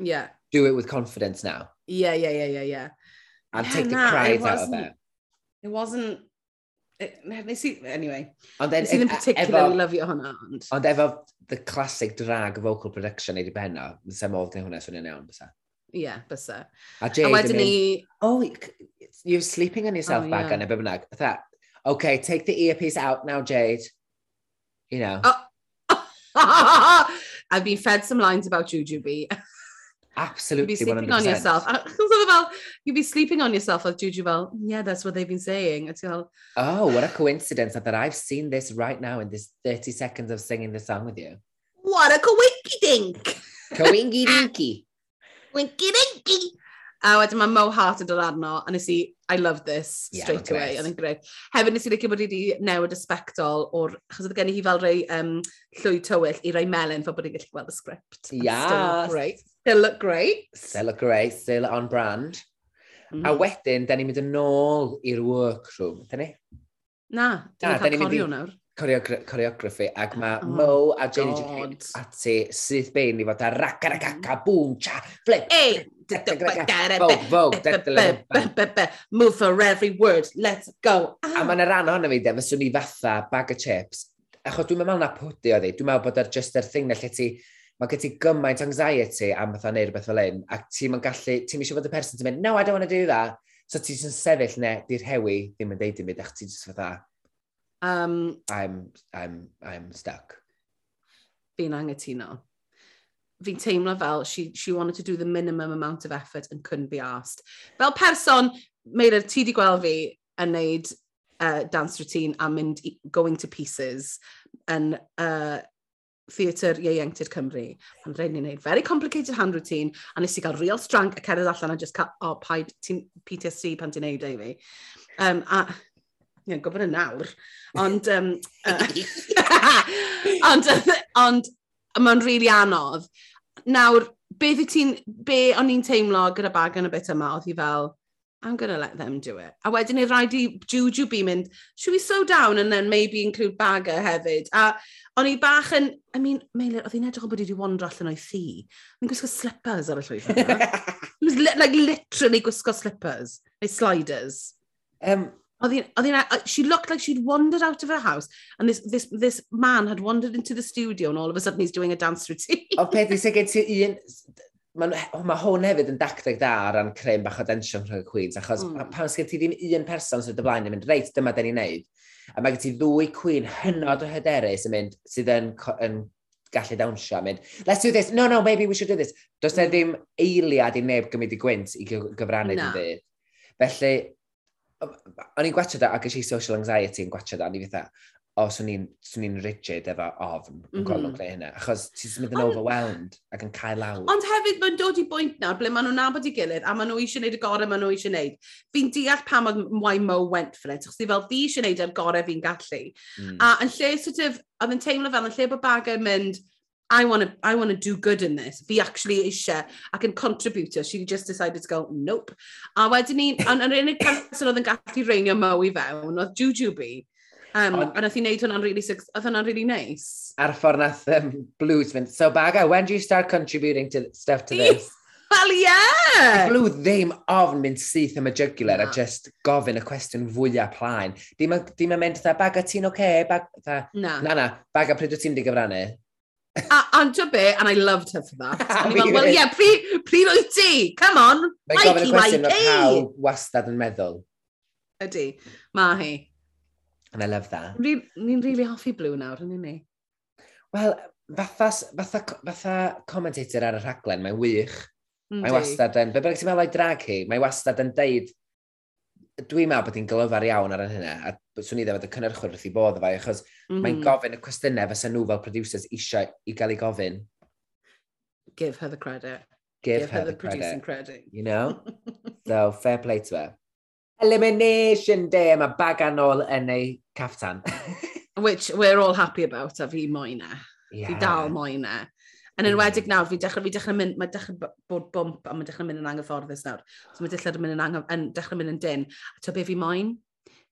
Yeah. Do it with confidence now. Yeah, yeah, yeah, yeah, yeah. And yeah, take the nah, pride out of it. It wasn't... It, nes i... Anyway. Ond nes i ddim e- e- particularly lyfio hwnna. Ond. ond efo the classic drag vocal production ei di benno, bysa modd neu hwnna swnio'n iawn, bysa? Ie, yeah, bysa. A Jade yn mynd, ni... oh, you're sleeping on yourself oh, back yeah. on, neu be bynnag. That, okay, take the earpiece out now, Jade. You know. Oh. I've been fed some lines about Jujubee. Absolutely. You'd be sleeping 100%. on yourself. Achos oedd fel, you'd be sleeping on yourself. Oedd Juju fel, yeah, that's what they've been saying. A fel, oh, what a coincidence that I've seen this right now in this 30 seconds of singing the song with you. What a coinky dink. Coinky dinky. Winky dinky. A wedyn mae Mo Hart yn dod arno, a nes i, I love this, yeah, straight away, oedd yn greu. Hefyd nes i licio bod i wedi newid y spectol, o'r, achos oedd gen i hi fel rei um, llwy tywyll i rei melyn fel bod i'n gallu gweld y sgript. Yes. Great. Still look great. Still look great, still on brand. Mm. A mm-hmm. wedyn, da ni'n mynd yn ôl i'r workroom, da ni? Na, da ni'n cael corio nawr. Choreography, ac mae oh, Mo a Jenny Jane ati syth bein i fod a racaragaca, mm-hmm. boom, cha, flip, Move for every word, let's go. A ah. mae'n rhan ohono fi, de, fyswn i fatha bag of chips. Achos dwi'n meddwl na pwdi o ddi, dwi'n meddwl bod ar just yr thing na lle ti mae gen ti gymaint anxiety am fatha neud rhywbeth fel un, ac ti'n gallu, ti'n eisiau fod y person ti'n mynd, no, I don't want to do that. So ti'n yn sefyll ne, di'r hewi ddim yn deud i mi, ac ti'n just fatha, um, I'm, I'm, I'm stuck. Fi'n angytuno. Fi'n teimlo fel, she, she wanted to do the minimum amount of effort and couldn't be asked. Fel person, Meira, ti di gweld fi yn neud uh, dance routine a mynd going to pieces yn uh, theatr ieuenctid Cymru. Mae'n rhaid ni'n neud very complicated hand routine, a nes i gael real strank a cerdded allan a just cael, o, oh, paid ti'n PTSD pan ti'n neud ei fi. Um, a, ie, yeah, gofyn y nawr. Ond, um, uh, ond, ond, mae'n rili really anodd. Nawr, beth i ti'n, be o'n i'n teimlo gyda bag yn y bit yma, oedd hi fel, I'm going to let them do it. A wedyn i'r rhaid i Juju be mynd, should we slow down and then maybe include Bagger hefyd? A o'n i bach yn, I mean, Meilir, oedd hi'n edrych o bod i wedi wandro allan o'i thi. Mi'n gwisgo slippers ar y llwyfan. It was li like literally gwisgo slippers, neu sliders. Um, Oedd hi'n, e, uh, she looked like she'd wandered out of her house and this, this, this man had wandered into the studio and all of a sudden he's doing a dance routine. o peth, sy'n gen ti un, mae ma hwn hefyd yn dacteg dda ar ran creu bach o densiwn rhwng y Queens, achos mm. pan sgyn ti ddim un person sydd y blaen yn mynd, reit, dyma den ni'n neud. A mae gen ti ddwy Queen hynod o hyderus yn mynd, sydd yn, yn gallu dawnsio, a mynd, let's do this, no, no, maybe we should do this. Does mm. ddim eiliad i neb gymryd i gwynt i gyfrannu no. dyn Felly, o'n i'n gwachio da, ac eisiau social anxiety yn gwachio da, ni fatha, o, swn i'n ni, rigid efo ofn yn mm -hmm. golwg le hynna. Achos ti'n mynd yn overwhelmed ac yn cael lawr. Ond hefyd mae'n dod i bwynt nawr ble maen nhw'n nabod i gilydd a maen nhw eisiau gwneud y gorau maen nhw eisiau gwneud. Fi'n deall pam oedd why Mo went for it. achos i fel fi eisiau gwneud yr e'r gorau fi'n gallu. Mm. A yn lle sort of, oedd yn teimlo fel yn lle bod bagau mynd, I want to I want to do good in this. Fi actually eisiau ac yn contributor. She just decided to go, nope. A wedyn ni, yn yr unig person oedd yn gallu reinio Mo i fewn, oedd Jujubee. Um, ond nath i wneud hwnna'n really, oedd hwnna'n really nice. Ar ffordd nath um, blues fynd. So Baga, when do you start contributing to stuff to this? Wel, ie! Yeah. Glw ddim ofn mynd syth am y jugular no. a just gofyn y cwestiwn fwyaf plaen. Dim yn mynd, dda, baga ti'n oce? Okay, bag, dda, na. na, na, baga pryd wyt ti'n di gyfrannu? A, ond to be, and I loved her for that. Wel, ie, pryd, pryd wyt ti? Come on, Mae'n gofyn y cwestiwn o pawb wastad yn meddwl. Ydy, ma hi. And I love that. Ni'n ni really hoffi Blue nawr, yn ni? Wel, fatha, fatha, fatha commentator ar y rhaglen, mae'n wych. Mm, mae wastad yn, be bynnag ti'n meddwl o'i drag hi, mae wastad yn deud, dwi'n meddwl bod hi'n glyfar iawn ar hynna, a swn i ddefod y cynnyrchwyr wrth i bod efo, achos mm -hmm. mae'n mhm. gofyn y cwestiynau fysa nhw fel producers eisiau i gael ei gofyn. Give her the credit. Give, Give her, her the, the producing credit. credit. You know? so, fair play to her. Elimination Day, mae bag anol yn ei caftan. Which we're all happy about, a fi moena. Yeah. Fi dal moena. Yn enwedig nawr, fi dechrau, fi dechrau mynd, mae dechrau bod bwmp, a mae dechrau mynd yn anghyfforddus nawr. So mae dechrau mynd yn, angyf, yn, dechrau mynd yn dyn. A to be fi moyn?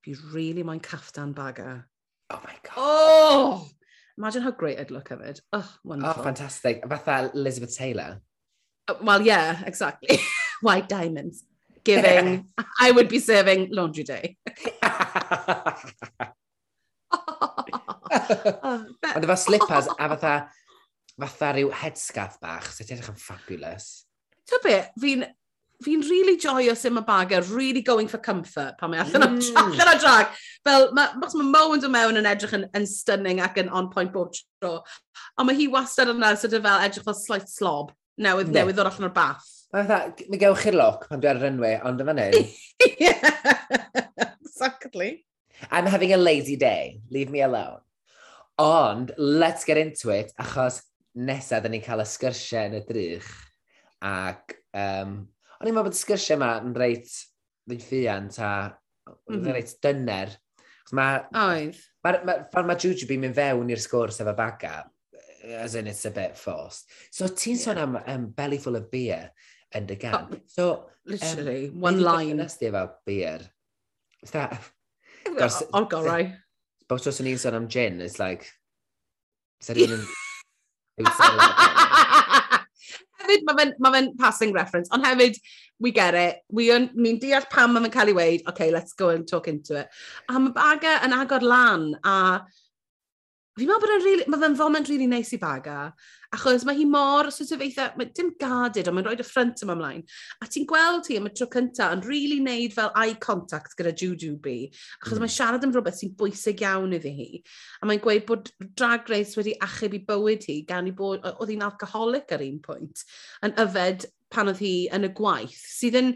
Fi really moyn caftan baga. E. Oh my god. Oh! Imagine how great I'd look of it. Oh, wonderful. Oh, fantastic. Fatha Elizabeth Taylor. Well, yeah, exactly. White diamonds giving, I would be serving laundry day. Um, Ond efo slippers a fatha, fatha rhyw headscarf bach, sy'n edrych yn fabulous. Ti'n be, fi'n fi'n really joio sy'n mae bagau really going for comfort pan mae allan, mm. allan o drag. Fel, mae ma Mo yn dod mewn yn edrych yn, yn stunning ac yn on point bob tro. Ond mae hi wastad yna sydd of fel edrych fel slight slob newydd, yeah. newydd ddod allan o'r bath. Mae fatha, mi gewch chi'r loc pan dwi ar yr enwe, ond yma nyn. yeah, exactly. I'm having a lazy day, leave me alone. Ond, let's get into it, achos nesaf dyn ni'n cael y sgyrsiau yn y drych. Ac, um, o'n i'n meddwl bod y sgyrsiau yma yn reit ddyn ffiant a mm -hmm. reit dyner. Mae... Oedd. Mae'r ma, ma, ma Jujubi mynd fewn i'r sgwrs efo baga, as in it's a bit forced. So ti'n yeah. sôn am um, belly full of beer and again. Oh, so, literally, um, one line. Nes di efo beer. Is that... Olgorau. Bos os o'n i'n sôn am gin, it's like... Is that even... hefyd, mae fe'n ma fe passing reference, ond hefyd, we get it, we un, ni'n deall pam mae fe'n cael ei weid, okay, let's go and talk into it. A mae baga yn agor lan, a Fi'n meddwl bod e'n really, mae fe'n foment really neis i baga, achos mae hi mor, sort of eitha, mae dim gadid, ond mae'n rhoi dy ffrant yma ymlaen. A ti'n gweld hi am y tro cynta yn really neud fel eye contact gyda Juju B, achos mm. mae'n siarad am rhywbeth sy'n bwysig iawn iddi hi. A mae'n gweud bod drag race wedi achub i bywyd hi, gan i bod, oedd hi'n alcoholic ar un pwynt, yn yfed pan oedd hi yn y gwaith, sydd yn,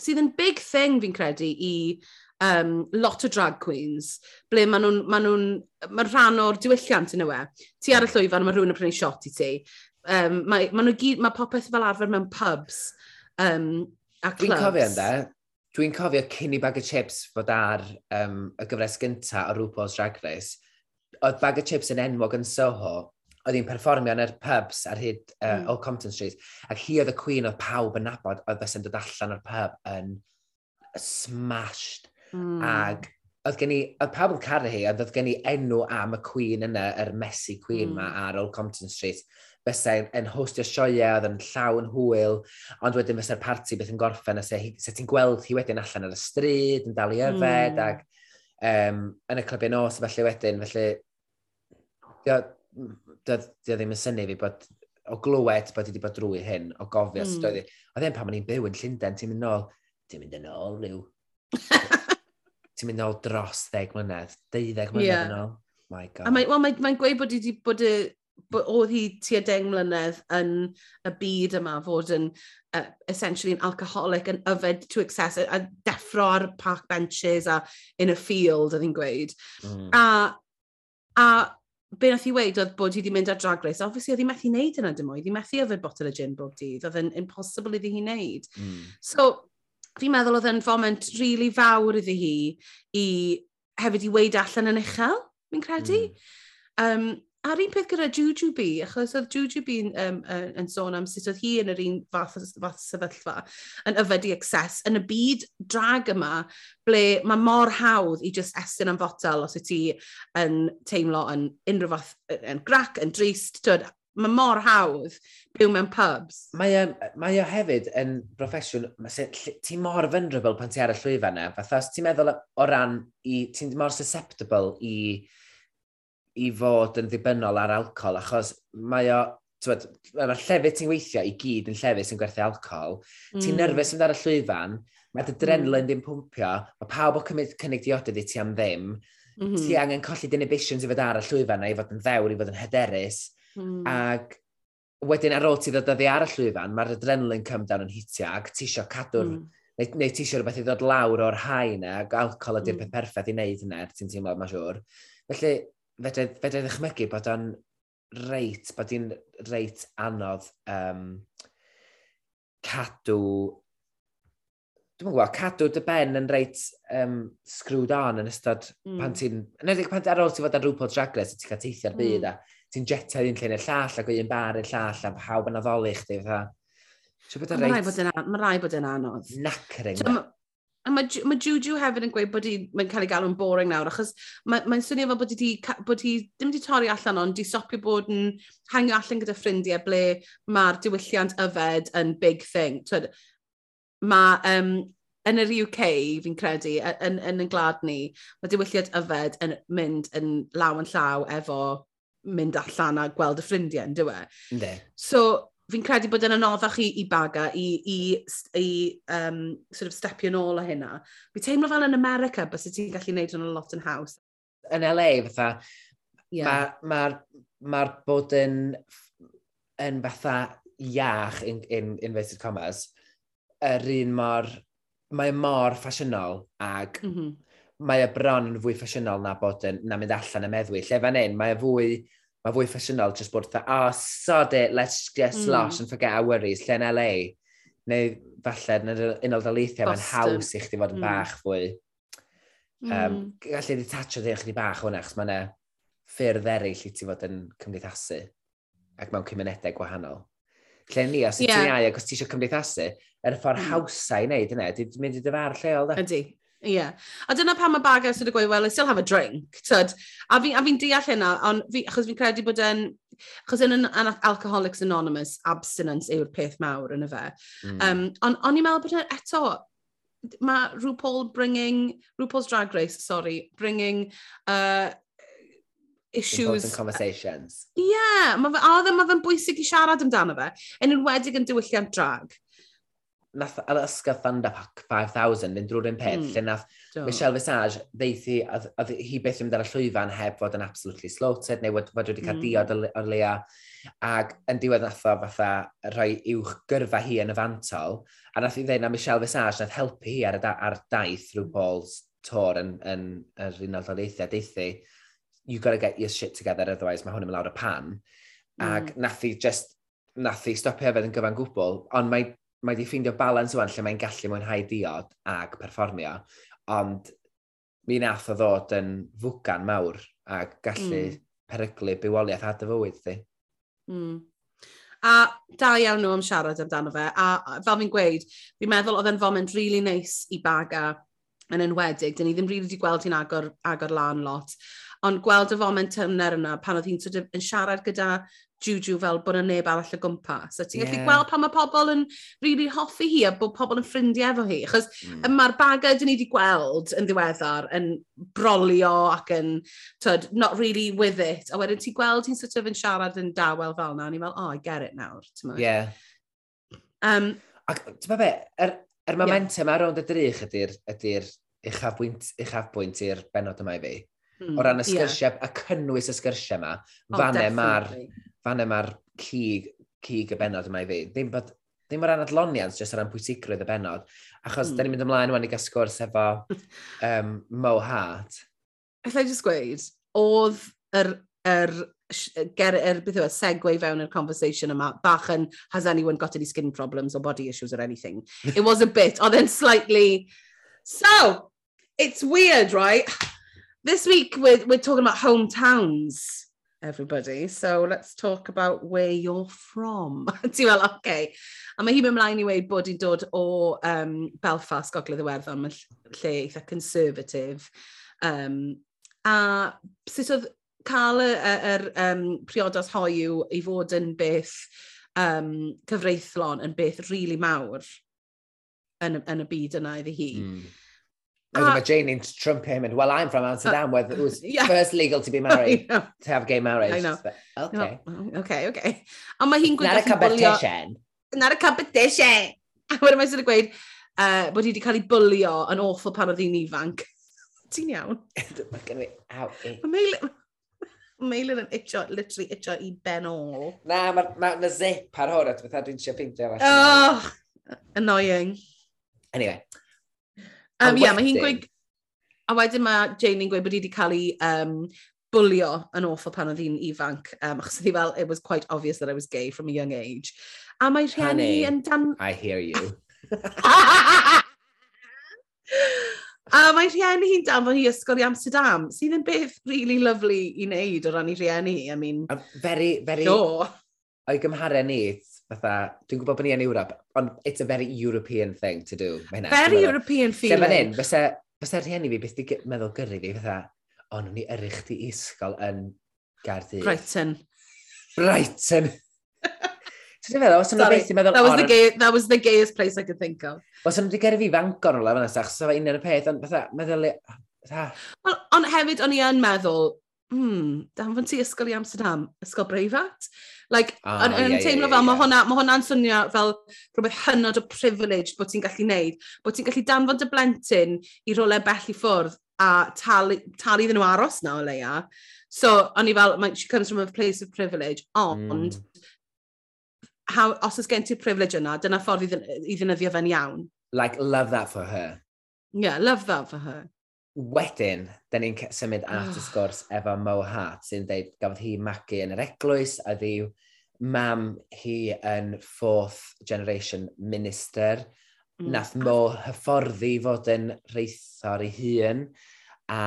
sydd yn big thing fi'n credu i um, lot o drag queens, ble maen nhw'n, ma nhw maen rhan o'r diwylliant yn ywe. Ti ar y llwyfan, mae rhywun yn prynu shot i ti. Um, mae, ma nhw gyd, mae popeth fel arfer mewn pubs um, a clubs. Dwi'n cofio ynddo, dwi'n cofio cyn i bag o chips fod ar um, y gyfres gynta o RuPaul's Drag Race. Oedd bag o chips yn enwog yn Soho, oedd hi'n perfformio yn yr pubs ar hyd uh, mm. Old Compton Street, ac hi oedd y queen oedd pawb yn nabod oedd fes yn dod allan o'r pub yn smashed Mm. Ag hmm. oedd gen i, oedd pawb yn caru hi, ond oedd gen i enw am y Queen yna, yr messy Queen mm. ma ar Old Compton Street. Fysa'n yn hostio sioia, oedd yn llawn hwyl, ond wedyn fysa'r parti beth yn gorffen, a se, se ti'n gweld hi wedyn allan ar y stryd, yn dal i yfed, mm. ac um, yn y clybiau nos, felly wedyn, felly... Dio ddim yn syni fi bod o glywed bod i wedi bod drwy hyn, o gofio mm. sut oedd hmm. hi. Oedd e'n pan ma'n i'n byw yn Llundain, ti'n mynd nôl, ti'n mynd yn ôl rhyw ti'n mynd nôl dros ddeg mlynedd, deuddeg mlynedd yeah. yn ôl. My God. A mae'n well, mae, mae gweud bod wedi bod y oedd hi tua deng mlynedd yn y byd yma fod yn uh, essentially yn alcoholic, yn yfed to excess, a, a deffro ar park benches a in a field, oedd hi'n gweud. Mm. A, a be nath i weid oedd bod hi wedi mynd ar drag race, obviously oedd hi methu wneud yna dim oedd, hi methu yfed botol o gin bob dydd, oedd yn impossible iddi hi wneud. Mm. So, fi'n meddwl oedd yn foment rili really fawr iddi hi i hefyd i weid allan yn uchel, fi'n credu. Mm. Um, a'r un peth gyda Jujubee, achos oedd Jujubee um, uh, yn sôn am sut oedd hi yn yr un fath, fath sefyllfa yn yfedu excess yn y byd drag yma ble mae mor hawdd i just estyn am fotel os y ti yn teimlo yn unrhyw fath, yn grac, yn drist, tyd, Mae mor hawdd byw mewn pubs. Mae o, mae o hefyd yn broffesiwn, ti mor vulnerable pan ti ar y llwyfan na. Fatha, os ti'n meddwl o ran, ti'n mor susceptible i, i fod yn ddibynnol ar alcohol, achos mae o, twyd, yn llefydd ti'n weithio i gyd yn llefydd sy'n gwerthu alcohol, mm. ti'n nerfus ar y llwyfan, mae dy drenlen mm. ddim pwmpio, mae pawb o cymryd cynnig diodydd i ti am ddim, mm -hmm. ti angen colli inhibitions i fod ar y llwyfan na i fod yn ddewr, i fod yn hyderus, Mm. Ac wedyn ar ôl ti ddod oddi ar y llwyfan, mae'r adrenalin cymdown yn hitio ac ti eisiau cadw'r... Mm. Neu, neu ti eisiau rhywbeth i ddod lawr o'r hau yna, e, ac alcohol ydy'r mm. peth perffaith i wneud hynna, er ti'n teimlo, mae'n siŵr. Felly, fedrai ddechmygu bod o'n reit, bod i'n reit anodd um, cadw dwi'n gwybod, cadw dy ben yn reit um, screwed on yn ystod mm. pan hmm. ti'n... Yn edrych pan ar ôl ti fod ar rhywbeth drag race, ti'n cael teithio'r byd mm. a ti'n jeta un lle yn y llall ac un bar yn llall a pawb yn addoli chdi fatha. Mae rhaid bod yn rhaid anodd. Nacring. So, a mae, mae Juju hefyd yn gweud bod mae'n cael ei galw'n boring nawr, achos mae'n mae, swnio fel bod hi, bod hi ddim wedi torri allan ond, di stopio bod yn hangio allan gyda ffrindiau ble mae'r diwylliant yfed yn big thing. Twyd, mae um, yn yr UK, fi'n credu, yn, yn, yn y glad ni, mae diwylliant yfed yn mynd yn law yn llaw efo mynd allan a gweld y ffrindiau, yn dywe. Ynddi. So, fi'n credu bod yn anoddach i, i baga, i, i, i um, sort of stepio nôl o hynna. Fi teimlo fel yn America, bys y ti'n gallu gwneud yn a lot yn haws. Yn LA, fatha, yeah. mae'r ma, ma, ma bod yn, yn fatha iach in, in inverted commas, yr un mor, mae mor ffasiynol ag mm -hmm mae y bron yn fwy ffasiynol na bod yn, na mynd allan y meddwi. Lle fan hyn, mae e fwy, mae fwy ffasiynol just bod, oh, sod it, let's just mm. losh and forget our worries, lle yn LA. Neu falle yn yr unol daleithiau, mae'n haws i chdi fod yn mm. bach fwy. Um, mm. Gallu di tatio ddech chdi bach hwnna, achos mae'n ffyrdd eraill i ti fod yn cymdeithasu ac mewn cymunedau gwahanol. Lle ni, os yeah. ti'n iau ac os ti eisiau cymdeithasu, er ffordd mm. hawsau i wneud yna, di mynd i dyfar lleol da. Ydy, Ie. Yeah. A dyna pan mae bagau sydd wedi gweud, well, I still have a drink. Tyd. A fi'n fi deall hynna, ond fi, achos fi'n credu bod yn... Achos yn, yn Alcoholics Anonymous, abstinence yw'r peth mawr yn y fe. Mm. Um, ond on i'n meddwl bod e eto, mae RuPaul bringing... RuPaul's Drag Race, sorry, bringing... Uh, issues... Important conversations. Ie, yeah, mae fe, a oedd e, ma fe'n bwysig i siarad amdano fe, yn enwedig yn diwylliant drag nath ar ysgaf Thunder Pack 5000 fynd drwy'r un peth, mm. lle nath Do. Michelle Visage ddeithi, a hi beth ymwneud ar y llwyfan heb fod yn absolutely slaughtered, neu fod wedi cael mm. diod o'r leia, ac yn diwedd nath o fatha rhoi uwch gyrfa hi yn y fantol, a nath i ddeud na Michelle Visage nath helpu hi ar, da, ar daith rhyw hmm. Paul's tor yn, yn, yn, yn Unol Daleithiau, deithi, you gotta get your shit together, otherwise mae hwn yn mynd lawr y pan. Mm. Ac nath i just, nath i stopio yfed yn gyfan gwbl, ond mae mae wedi ffeindio balans ywan lle mae'n gallu mwynhau diod ag perfformio, ond mi nath o ddod yn fwgan mawr a gallu mm. peryglu bywoliaeth a dy fywyd di. Mm. A da iawn nhw am siarad amdano fe. A fel fi'n gweud, fi'n meddwl oedd e'n foment really nice i baga yn enwedig. Dyn ni ddim rili really wedi gweld hi'n agor, agor lan lot. Ond gweld y foment tymner yna pan oedd hi'n sort of, yn siarad gyda Juju fel bod yna neb arall y gwmpas. So ti'n yeah. gallu gweld pan mae pobl yn really hoffi hi a bod pobl yn ffrindiau efo hi. Chos mm. mae'r bagau dyn ni wedi gweld yn ddiweddar yn brolio ac yn, tyd, not really with it. A wedyn ti'n gweld hi'n sort of yn siarad yn dawel fel na. A ni'n fel, oh, I get it nawr. Yeah. Um, Ac ti'n be, yr, yr momentum yeah. ar ond y drych ydy'r ydy uchafbwynt uchaf i'r benod yma i fi. Mm, o hmm, ran y sgyrsiau, yeah. a cynnwys y sgyrsiau yma, oh, fanne mae'r fan yma'r cig, cig y benod yma i fi. Ddim bod ddim o ran adloniant, jyst o ran pwysigrwydd y benod. Achos mm. da ni'n hmm. mynd ymlaen wan i gael sgwrs efo um, Mo Hart. Alla i just gweud, oedd yr, yr ger, er, beth yw, e, segwe fewn i'r conversation yma, bach yn, has anyone got any skin problems or body issues or anything? It was a bit, oedd then slightly, so, it's weird, right? This week we're, we're talking about hometowns everybody. So let's talk about where you're from. Ti'n fel, oce. Okay. A mae hi'n mynd mlaen i weid bod hi'n dod o um, Belfast, Gogledd Iwerddon, mae'n lle eitha conservative. Um, a sut oedd cael yr, yr um, priodas hoiw i fod yn beth um, cyfreithlon yn beth rili really mawr yn, yn y byd yna iddi hi. Mm. Wedyn ah. mae Janie'n trumpio him e and, well, I'm from Amsterdam, uh, where it was yeah. first legal to be married, to have gay marriage. I know. But, okay. No. Okay, okay. Ond mae hi'n gweud... Not a competition. Not a competition. A wedyn mae'n sydd gweud uh, bod hi wedi cael ei bwlio yn awful pan oedd hi'n ifanc. Ti'n iawn? mae gen i out Mae Meilin yn itio, literally itio i ben ôl. Na, mae'r ma, ma zip ar hwn at beth dwi'n siarad ffeindio. Oh, annoying. Anyway, Um, a yeah, mae hi'n gweud... A wedyn mae Jane yn gweud bod hi wedi cael ei um, bwlio yn awful pan oedd hi'n ifanc, um, achos oedd hi fel, it was quite obvious that I was gay from a young age. A mae rhieni yn dan... I hear you. a mae rhieni hi'n dan fo hi ysgol i Amsterdam, sydd yn beth really lovely i wneud o ran i rhieni. I mean, a very, very... Sure. O'i gymharen ni, fatha, dwi'n gwybod bod ni yn Ewrop, ond it's a very European thing to do. Hynna, very European feeling. Sef yn fysa, fysa rhieni fi beth di meddwl gyrru fi, fatha, ond ni yrru chdi isgol yn Gardydd. Brighton. Brighton! Ti'n meddwl, os yna beth i meddwl... That was, the gay, that was the gayest place I could think of. Os yna wedi gyrru fi fangor ola fanna, sach, sef un o'r peth, ond fatha, meddwl... Ond hefyd, o'n i yn meddwl, hmm, dan fod ti ysgol i Amsterdam, ysgol breifat? Like, ah, yn, yn yeah, teimlo yeah, fel, yeah. mae hwnna'n ma hwnna swnio fel rhywbeth hynod o privilege bod ti'n gallu neud, bod ti'n gallu danfod dy blentyn i rolau bell i ffwrdd a talu, talu iddyn nhw aros na o leia. So, o'n i fel, she comes from a place of privilege, ond mm. how, os oes gen ti'r privilege yna, dyna ffordd i, ddyn, i ddynyddio fe'n iawn. Like, love that for her. Yeah, love that for her. Wedyn, da ni'n symud at y ah. sgwrs efo Mo Hart, sy'n dweud gafodd hi magu yn yr eglwys, a ddiw mam hi yn fourth generation minister. Mm. Nath Mo hyfforddi fod yn reithor ei hun, a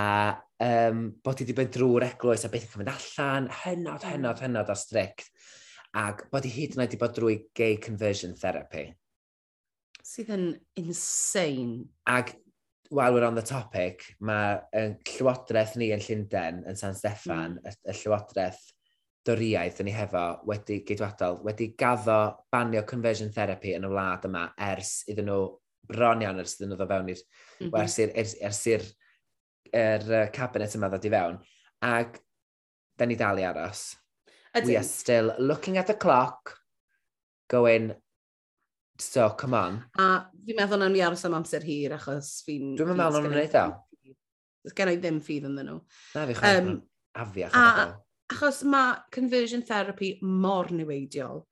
um, bod hi wedi bod drwy'r eglwys a beth yn cymryd allan, hynod, hynod, mm. hynod o strict. Ac bod hi hyd yn oed wedi bod drwy gay conversion therapy sydd yn insane. Ac while we're on the topic, mae yn llywodraeth ni yn Llundain, yn San Steffan, mm. y, y llywodraeth doriaeth yn ei hefo wedi geidwadol, wedi gaddo banio conversion therapy yn y wlad yma ers iddyn nhw bron iawn ers iddyn nhw ddod fewn i'r mm -hmm. ers i'r ers, ers i'r er, er cabinet yma ddod i fewn. Ac da ni dal i aros. We are still looking at the clock, going, So, come on. A fi'n meddwl na'n fi aros am amser hir, achos fi'n... Dwi'n meddwl na'n gwneud o. Does gen i ddim ffydd ynddyn nhw. Na, fi chwaith um, afiach. A, achos mae conversion therapy mor niweidiol.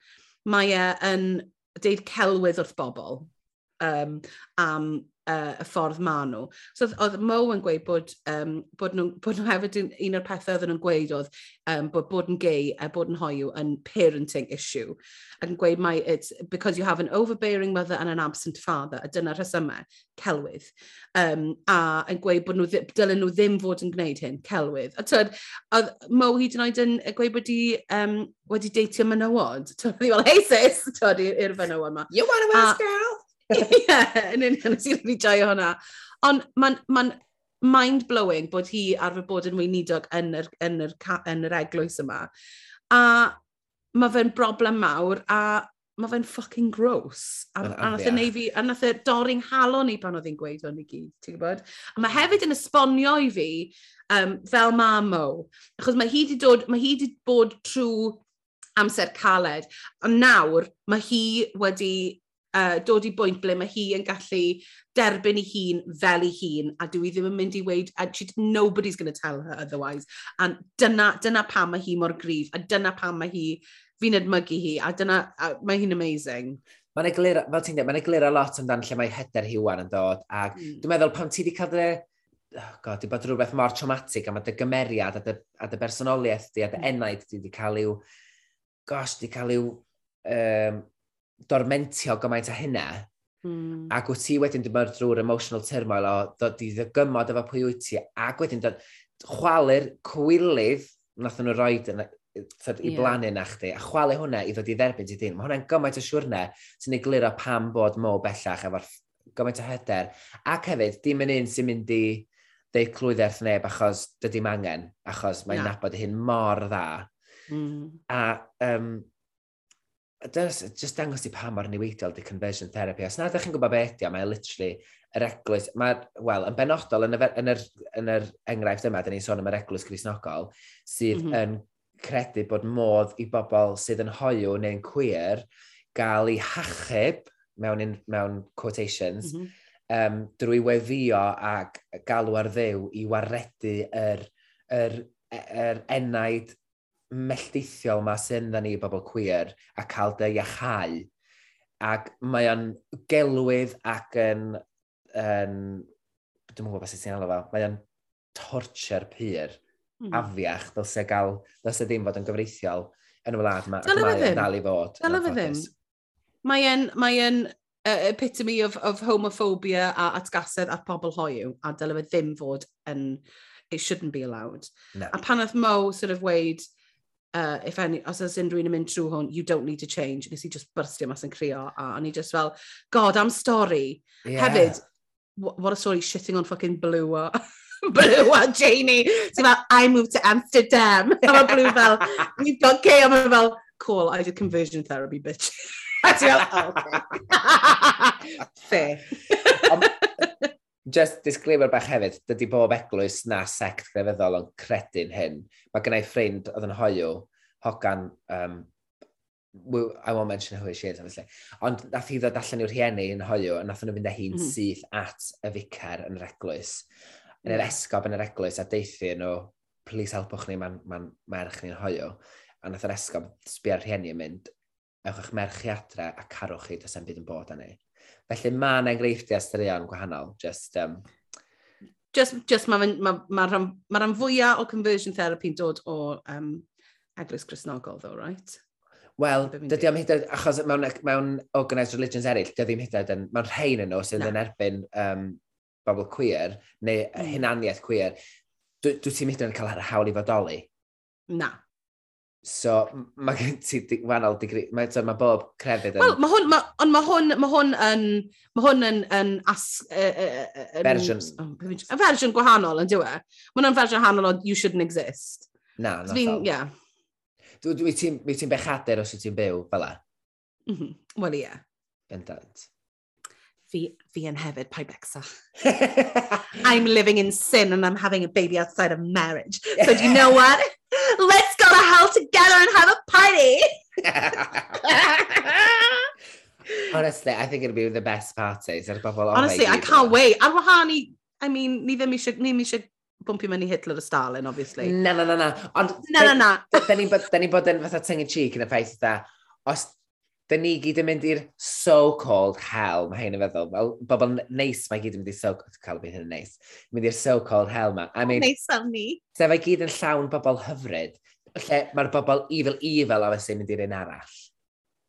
Mae e yn deud celwydd wrth bobl um, am uh, y ffordd maen nhw. So oedd Mo yn gweud bod, um, bod, nhw, bod nhw hefyd un, un o'r pethau oedd nhw'n gweud oedd um, bod bod yn gay a bod yn hoiw yn parenting issue. Ac yn gweud mai it's because you have an overbearing mother and an absent father a dyna rhesymau, celwydd. Um, a yn gweud bod nhw, dylen nhw ddim fod yn gwneud hyn, celwydd. A tyd, oedd Mo hyd yn oed yn gweud bod i um, wedi deitio menywod. Tyd, oedd fel, hey sis, tyd, i'r fenywod yma. You wanna a, girl? Ie, yn union, nes i'n joio hwnna. Ond mae'n ma mind-blowing bod hi arfer bod yn weinidog yn yr, yn yr, yn yr eglwys yma. A mae fe'n broblem mawr, a mae fe'n fucking gross. A, oh, a nath yeah. fi, a nath e dorri'n halon i pan oedd hi'n gweud hwn i gyd, ti'n gwybod? A mae hefyd yn esbonio i fi um, fel mamo, achos mae hi wedi dod, mae hi wedi bod trwy amser caled, a nawr mae hi wedi uh, dod i bwynt ble mae hi yn gallu derbyn ei hun fel ei hun, a dwi ddim yn mynd i weid, a she, nobody's going to tell her otherwise. a dyna, dyna pam mae hi mor gryf, a dyna pam mae hi, fi'n edmygu hi, a dyna, a, mae hi'n amazing. Mae'n eglir, fel ti'n dweud, mae'n eglir a lot amdano lle mae hyder hi wan yn dod, ac mm. dwi'n meddwl pan ti wedi cael dy, oh god, di bod rhywbeth mor traumatic am y dy gymeriad a dy, a dy bersonoliaeth di a dy hmm. enaid di wedi cael i'w, gosh, di cael i'w um, dormentio gymaint o hynna, mm. ac wyt ti wedyn dwi'n mynd drwy'r emotional turmoil o dod i ddygymod efo pwy wyt ti, ac wedyn dod chwalu'r cwylydd nath nhw roed yn, thod, i yeah. blannu na chdi, a chwalu hwnna i ddod i dderbyn ti dyn. Mae hwnna'n gymaint o siwrne sy'n ei egluro pam bod mô bellach efo'r gymaint o hyder. Ac hefyd, dim yn un sy'n mynd i ddeud clwydderth neb achos dydy angen, achos mae'n yeah. nabod hyn mor dda. Mm. A um, dyna just dangos i pa mor niweidiol di conversion therapy. Os na ydych chi'n gwybod beth ydi, mae e literally yr eglwys, mae, wel, yn benodol, yn, y, yn, yr, yn yr enghraifft yma, da ni'n sôn am yr eglwys grisnogol, sydd mm -hmm. yn credu bod modd i bobl sydd yn hoiw neu'n queer gael eu hachub, mewn, in, mewn quotations, mm -hmm. um, drwy weddio ac galw ar ddew i waredu yr, yr, e- yr enaid melltithiol yma sy'n dda ni bobl queer a cael dy iachau. Ac mae o'n gelwydd ac yn... yn dwi'n gwybod beth sy'n alw fel. Mae o'n torture pyr mm. afiach, dylse gael, dylse ddim fod yn gyfreithiol yn y wlad yma. Dyna fe ddim. Dal i fod. Dyna fe ddim. Mae yn, mae yn uh, epitome of, of homophobia a atgasedd at pobl hoiw, a dylai fe ddim fod yn... It shouldn't be allowed. No. A pan oedd Mo sort of weid, uh, if any, os oes unrhyw un yn mynd trwy hwn, you don't need to change. Nes i just byrstio mas yn crio, a o'n i just fel, god, am stori. Yeah. Hefyd, what, what a story, shitting on fucking blue. Blue a Janie. Ti'n fel, I moved to Amsterdam. A mae Blue fel, we've got gay. A mae fel, cool, I did conversion therapy, bitch. A ti fel, oh, okay. Fair just disclaimer bach hefyd, dydy bob eglwys na sect grefyddol yn credu'n hyn. Mae gennau ffrind oedd yn hoiw, hogan, um, I won't mention who she is, obviously. Ond nath hi ddod allan i'r rhieni yn hoiw, a nath nhw fynd â hi'n mm syth at y ficar yn yr eglwys, yn yr esgob yn yr eglwys, a deithi nhw, please helpwch ni, mae'n ma merch ni'n hoiw. A nath yr esgob sbio'r rhieni yn mynd, ewch eich merch i adre a carwch chi, does byd yn bod â ni. Felly mae yna enghreifftiau straeon gwahanol. Just, um... just, just mae'r ma, ma ran, ma ran fwyaf o conversion therapy yn dod o um, eglwys Cresnogol, though, right? Wel, dydy am hydod, achos mewn, mewn organised religions eraill, dydy am hydod yn, mewn rhain yn nhw sydd yn erbyn um, bobl queer, neu mm. hunaniaeth queer, dwi, dwi ti'n hydod yn cael yr hawl i fodoli. Na, So, mae gen ti di, wahanol digri... Mae, so, mae bob crefydd yn... Wel, mae hwn, ma, ond mae hwn, mae hwn yn... Mae hwn yn... yn as, uh, uh, uh, Versions. Oh, fersiwn gwahanol yn diwe. Mae hwnna'n fersiwn gwahanol o You Shouldn't Exist. Na, na. So, fi'n, ie. Dwi ti'n ti bechadur os ti'n byw fel la? Mm. Mm-hmm. Wel, ie. Yeah. Bendant. Fi, fi yn hefyd pai becsa. I'm living in sin and I'm having a baby outside of marriage. So do you know what? Let's hell together and have a party. Honestly, I think it'll be the best party. parties. Oh Honestly, I can't wait. Ar wahân i, I mean, ni ddim eisiau, ni eisiau bwmpio mewn i Hitler a Stalin, obviously. Na, na, na, na. Ond, na, na, na. da ni bod, ni bod yn fatha tyngu cheek yn y ffaith da. Os da ni gyd yn mynd i'r so-called hell, mae hyn yn feddwl. Wel, bobl neis mae gyd yn mynd i'r so-called, cael byd hyn yn neis, mynd i'r so-called hell ma. I mean, neis am ni. Sef gyd yn llawn bobl hyfryd, lle mae'r bobl evil evil a fe'n mynd i'r un arall.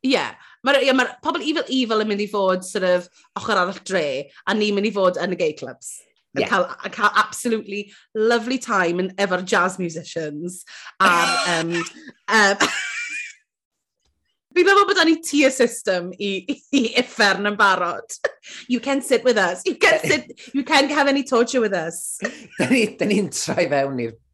Ie, yeah. mae'r yeah, ma pobl evil evil yn mynd i fod sort of ochr arall dre, a ni'n mynd i fod yn y gay clubs. Yeah. Cael, cael absolutely lovely time yn efo'r jazz musicians. A'r... um, um, Fi'n meddwl bod ni tier system i, i effern yn barod. You can sit with us. You can, sit, you can have any torture with us. da ni'n ni troi fewn i'r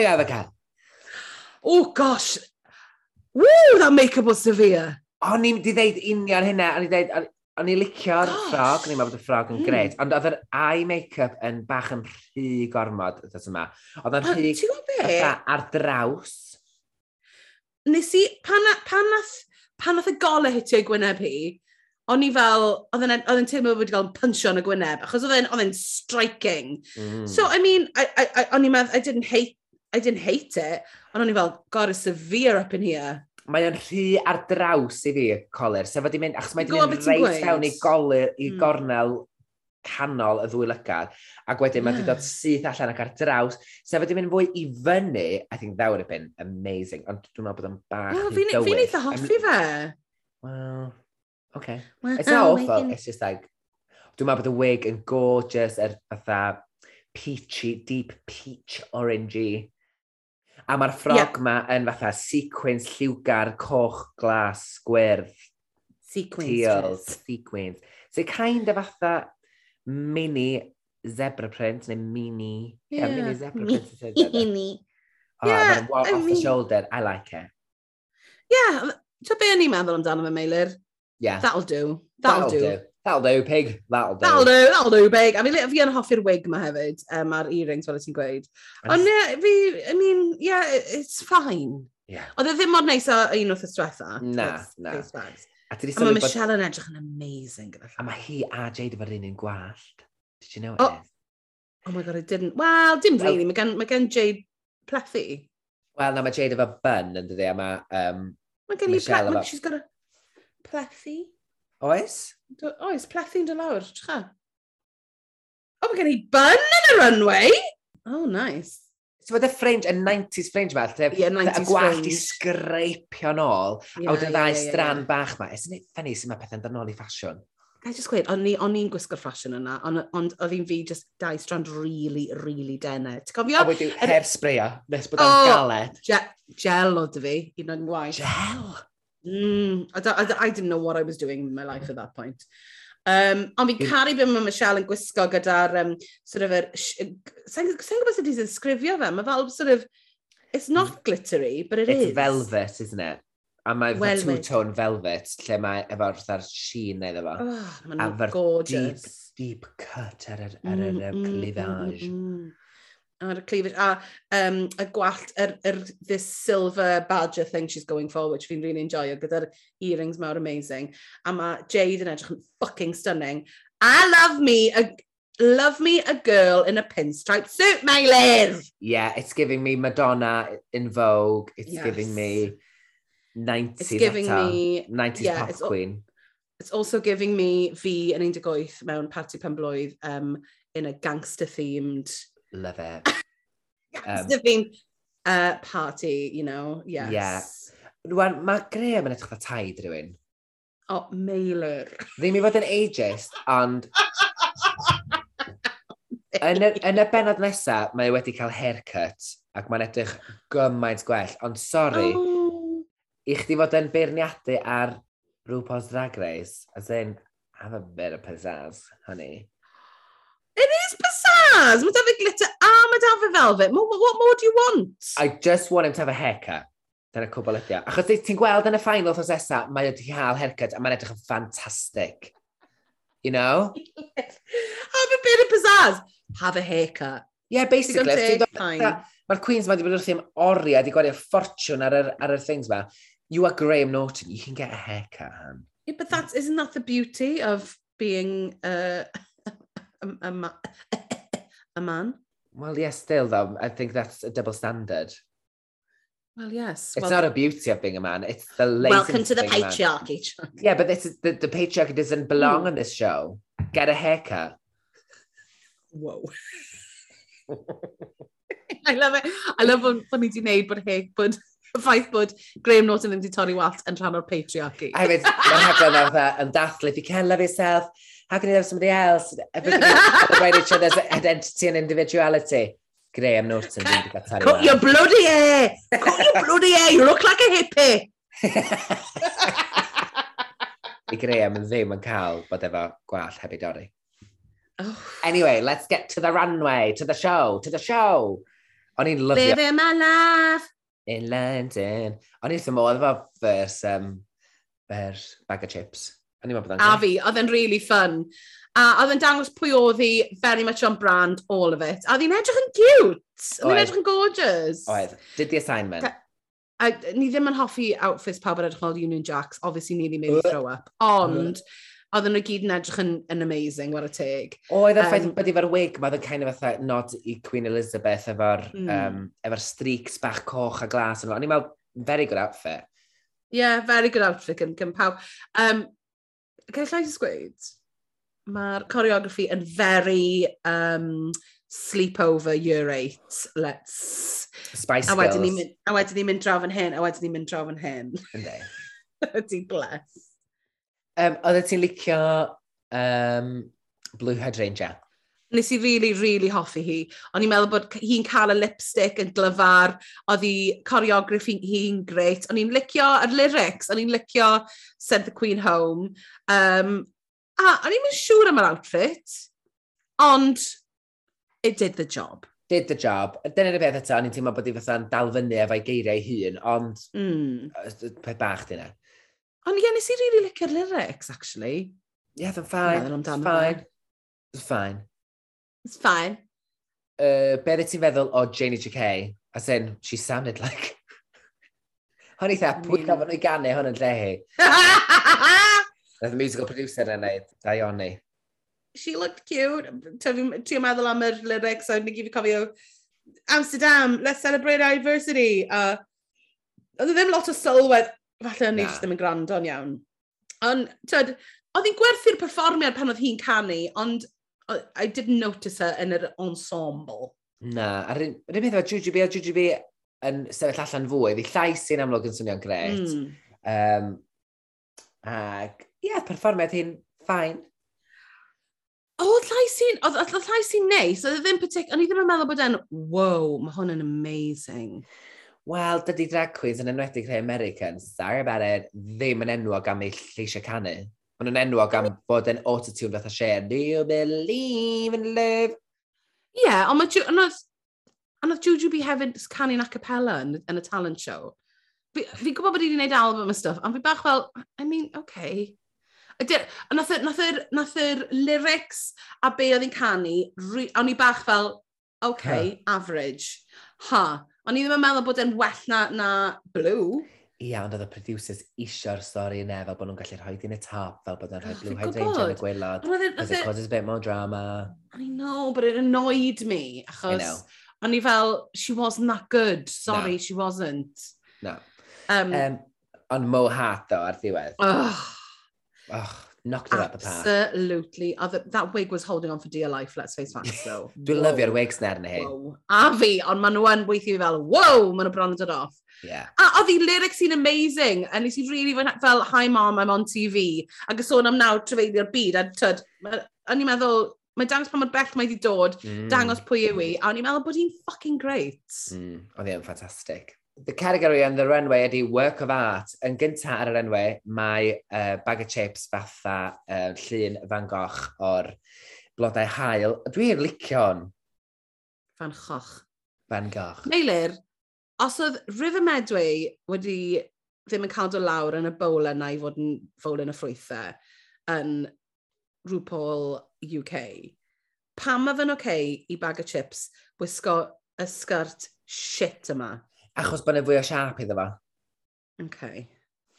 I got the cat. Oh, gosh. Woo, that makeup was severe. O'n i'n di ddeud union hynna, o'n i'n ddeud, o'n i'n licio'r ffrog, o'n i'n meddwl bod y ffrog yn mm. gret, ond oedd yr eye make-up yn bach yn rhy gormod, oedd yma. Oedd yn ah, rhy ar draws. Nes i, pan, pan, nath, pan nath y golau hitio i gwyneb hi, o'n i fel, oedd yn teimlo bod wedi cael yn yn y gwyneb, achos oedd e'n striking. Mm. So, I mean, I, I, I, o'n i'n meddwl, I didn't hate I didn't hate it, ond o'n i fel, God, it's severe up in here. Mae o'n rhy ar draws i fi, colir. Sef wedi mynd, achos mae wedi mynd reit fewn i, golir, i mm. gornel canol y ddwy lygad, ac wedyn mae wedi dod syth allan ac ar draws. sef wedi mynd fwy i fyny, I think that would have been amazing, ond dwi'n meddwl bod o'n bach well, i dywyll. Fi'n eitha hoffi fe. Well, okay. Well, it's not oh, awful, can... it's just like, dwi'n meddwl bod y wig yn gorgeous, er fatha peachy, deep peach orangey. A mae'r ffrog yeah. ma yn fatha sequins lliwgar, coch, glas, gwyrdd. Sequins. Teal, yes. sequins. So kind of fatha mini zebra print, neu mini... Yeah, yeah mini zebra print. Mini. Oh, yeah, off I mean... the shoulder. I like it. Yeah, to be o'n i'n meddwl amdano fe, Meilir? Yeah. That'll do. That'll, That'll do. do. That'll do, pig. That'll do. That'll do, that'll do, pig. A fi, fi yn hoffi'r wig ma hefyd, um, a'r earrings fel y ti'n gweud. Ond ie, fi, I mean, yeah, it's fine. Yeah. Oedd e ddim mor neis o un wrth y stwetha. Na, na. A, a mae Michelle yn edrych yn amazing gyda A mae hi a Jade efo'r un yn gwallt. Did you know it? Oh, oh my god, I didn't. Wel, dim well, really. Mae gen, ma gen Jade plethu. Wel, na, mae Jade efo bun yn dydi, a mae um, Mae gen i plethu. She's got a plethu. Oes? Do, oes, plethu'n dy lawr, tra. O, mae gen i bun yn y runway! Oh, nice. So fod y fringe, y 90s fringe ma, lle yeah, 90s y gwallt i sgreipio nôl, yeah, a wedyn yeah, ddau yeah, stran bach ma. Isn't it funny sy'n ma pethau'n dynol i ffasiwn? Ga'i just gweud, o'n i'n gwisgo'r ffasiwn yna, ond on, oedd hi'n fi just dau strand really, really denau. Ti'n cofio? A wedi her sbreio, nes bod o'n oh, galed. Gel oedd fi, un o'n gwaith. Gel? Mm, I, I, I didn't know what I was doing in my life at that point. Um, ond fi'n caru beth mae Michelle yn gwisgo gyda'r, um, sort of, er, sa'n gwybod sut i'n sgrifio fe, mae fel, sort of, it's not mm. glittery, but it it's is. It's velvet, isn't it? A mae well, two-tone velvet, lle mae efo'r fatha'r sheen neu ddefo. Oh, ah, mae'n gorgeous. deep, deep cut ar yr, ar yr mm, mm, cleavage. Mm, mm, mm. mm. Ar y cleavage. A um, y gwallt, yr, er, er, this silver badger thing she's going for, which fi'n really enjoyo, gyda'r earrings mawr amazing. A mae Jade yn edrych yn fucking stunning. I love me a, Love me a girl in a pinstripe suit, my live! Yeah, it's giving me Madonna in Vogue. It's yes. giving me 90s. It's giving me... 90s yeah, pop queen. It's also giving me fi yn 18 mewn party pen blwydd um, in a gangster-themed Love it. That's um, the theme uh, party, you know, yes. Yeah. Rwan, mae Graham yn edrych dda taid rhywun. O, oh, meilir. Ddim i fod yn ageist, ond... yn, y, yn y benod nesaf, mae wedi cael haircut ac mae'n edrych gymaint gwell, ond sori, oh. i chdi fod yn beirniadu ar RuPaul's Drag Race, as in, have a bit of pizzazz, honey. It is pizzazz! Mae da fi glitter a mae da fi velvet. What, what more do you want? I just want him to have a haircut. Dyna cwbl ydi o. Achos ti'n gweld yn y ffain wrthos esa, mae wedi cael haircut a mae'n edrych yn ffantastig. You know? have a bit of pizzazz. Have a haircut. Yeah, basically. Mae'r Queens mae wedi bod wrth i'n oriau, wedi gwario ffortiwn ar yr, ar yr things ma. You are Graham Norton, you can get a haircut, han. Yeah, but that's, isn't that the beauty of being... Uh a, ma a man. Well, yes, still though, I think that's a double standard. Well, yes. It's well, not a beauty of being a man. It's the Welcome to the patriarchy. Yeah, but this is the, the patriarchy doesn't belong mm. on this show. Get a haircut. Whoa. I love it. I love bod ni wedi gwneud bod he, bod y ffaith bod Graham Norton ddim wedi torri walt yn rhan o'r patriarchy. I mean, mae'n hebdyn yn dathlu, if you can love yourself, how can you love somebody else? Everybody celebrate each other's identity and individuality. Graham Norton. Cut, cut your bloody hair! Cut your bloody hair! You look like a hippie! I Graham yn ddim yn cael bod efo gwall heb ei dorri. Oh. Anyway, let's get to the runway, to the show, to the show. O'n i'n lyfio... Living my life. In London. O'n i'n modd efo fers, um, vers bag of chips. A fi, oedd e'n really fun. A oedd e'n dangos pwy oedd hi, very much on brand, all of it. A oedd hi'n edrych yn cute. Oedd hi'n edrych yn gorgeous. Oedd. Did the assignment. Ta a ni ddim yn hoffi outfits pawb yn edrych fel Union Jacks, obviously ni ddim yn mynd throw up, ond oedd nhw gyd yn edrych yn, yn amazing, war y teg. Oedd y um, ffaith bod efo'r wig, mae oedd kind of fatha nod i Queen Elizabeth efo'r mm. um, efo streaks bach coch a glas. O'n i'n meddwl, very good outfit. Yeah, very good outfit gan, gan pawb. Um, Cael llai gweud, mae'r choreography yn very um, sleepover year eight, let's... Spice A wedyn ni'n mynd, a wedyn ni'n mynd drafn hyn, a wedyn ni'n mynd drafn hyn. Ynddi. Ydy bless. Um, Oeddet ti'n licio um, Blue Hydrangea? Nes i really, really hoffi hi. O'n i'n meddwl bod hi'n cael y lipstick yn glyfar, oedd hi coreograff hi'n greit. O'n i'n licio y lyrics, o'n i'n licio Send the Queen Home. Um, a o'n i'n mynd siŵr am yr outfit, ond it did the job. Did the job. Dyna'r peth eto, o'n i'n teimlo bod i fatha'n dal fyny efo'i geiriau hun, ond mm. peth bach dyna. Ond ie, nes i really licio'r lyrics, actually. Yeah, that's fine. It's fine. It's fine. It's fine. Uh, be Beth ti'n feddwl o Janie J.K. As in, she sounded like... Hwn eitha, pwy gafon nhw i gannu hwn yn lle hi. Nath musical producer yn neud, da i. She looked cute. Ti'n meddwl am yr lyrics, o'n i gifio cofio Amsterdam, let's celebrate our diversity. Uh, oedd e ddim lot o sylwedd, falle o'n i ddim yn grando'n iawn. Ond, tyd, oedd hi'n gwerthu'r perfformiad pan oedd hi'n canu, ond I didn't notice her yn yr ensemble. Na, a'r un peth efo Jujubee, a Jujubee yn sefyll allan fwy, fi llais sy'n amlwg yn swnio'n gret. Mm. Um, ac, ie, yeah, perfformiad hi'n ffain. Oedd llais sy'n, oedd llais sy'n neis, oedd e ddim partic, o'n i ddim yn meddwl bod e'n, wow, mae hwn yn amazing. Wel, dydy drag queens yn enwedig rhai American, sorry about it, ddim yn enwog am eu lleisiau canu. Maen nhw'n enwog am bod yn autotune fatha share. Do you believe in love? Ie, yeah, ond mae on on oedd Juju B hefyd canu'n acapella yn, yn y talent show. Fi'n gwybod bod i wedi gwneud album a stuff, ond fi bach fel, I mean, okay. Nath yr lyrics a be oedd hi'n canu, o'n i bach fel, okay, average. Ha, o'n i ddim yn meddwl bod e'n well na, na blue. Ie, ond oedd y producers isio'r stori yna fel bod nhw'n gallu rhoi dyn y top fel bod nhw'n rhoi oh, blue Fi'n hydrangea yn y gwybod. gwylod. Roedd e- Oedd it e- causes a bit more drama. I know, but it annoyed me, I know. o'n i fel, she wasn't that good, sorry, No. she wasn't. No. Um, um, Um, ond Mo Hart, though, ar ddiwedd. ugh, Och, knocked her up the park. absolutely. Oedd e- that wig was holding on for dear life, let's face facts, though. Dwi'n lyfio'r wigs na arni hi. Wow. A fi, ond maen nhw yn weithio i fel, wow, maen nhw bron yn dod off. Yeah. A oedd hi lyrics sy'n amazing, a nes i really fel, fel, hi mom, I'm on TV, ac y sôn am nawr trefeilio'r byd, a tyd, o'n i'n meddwl, mae dangos pa mor bell mae wedi dod, mm. dangos pwy yw i, a o'n i'n meddwl bod hi'n fucking great. Mm. Oedd hi'n ffantastig. The category on the runway ydy work of art. Yn gyntaf ar y runway, mae uh, bag of chips fatha uh, llun fan goch o'r blodau hael. Dwi'n licio hon. Fan choch. Fan goch. Meilir, Os oedd River Medway wedi ddim yn cadw lawr yn y bowl yna i fod yn fowl yn y ffrwythau yn RuPaul UK, pam mae fe'n oce okay i bag o chips wisgo y sgrt shit yma? Achos bod yna fwy o siarp iddo fo. Okay.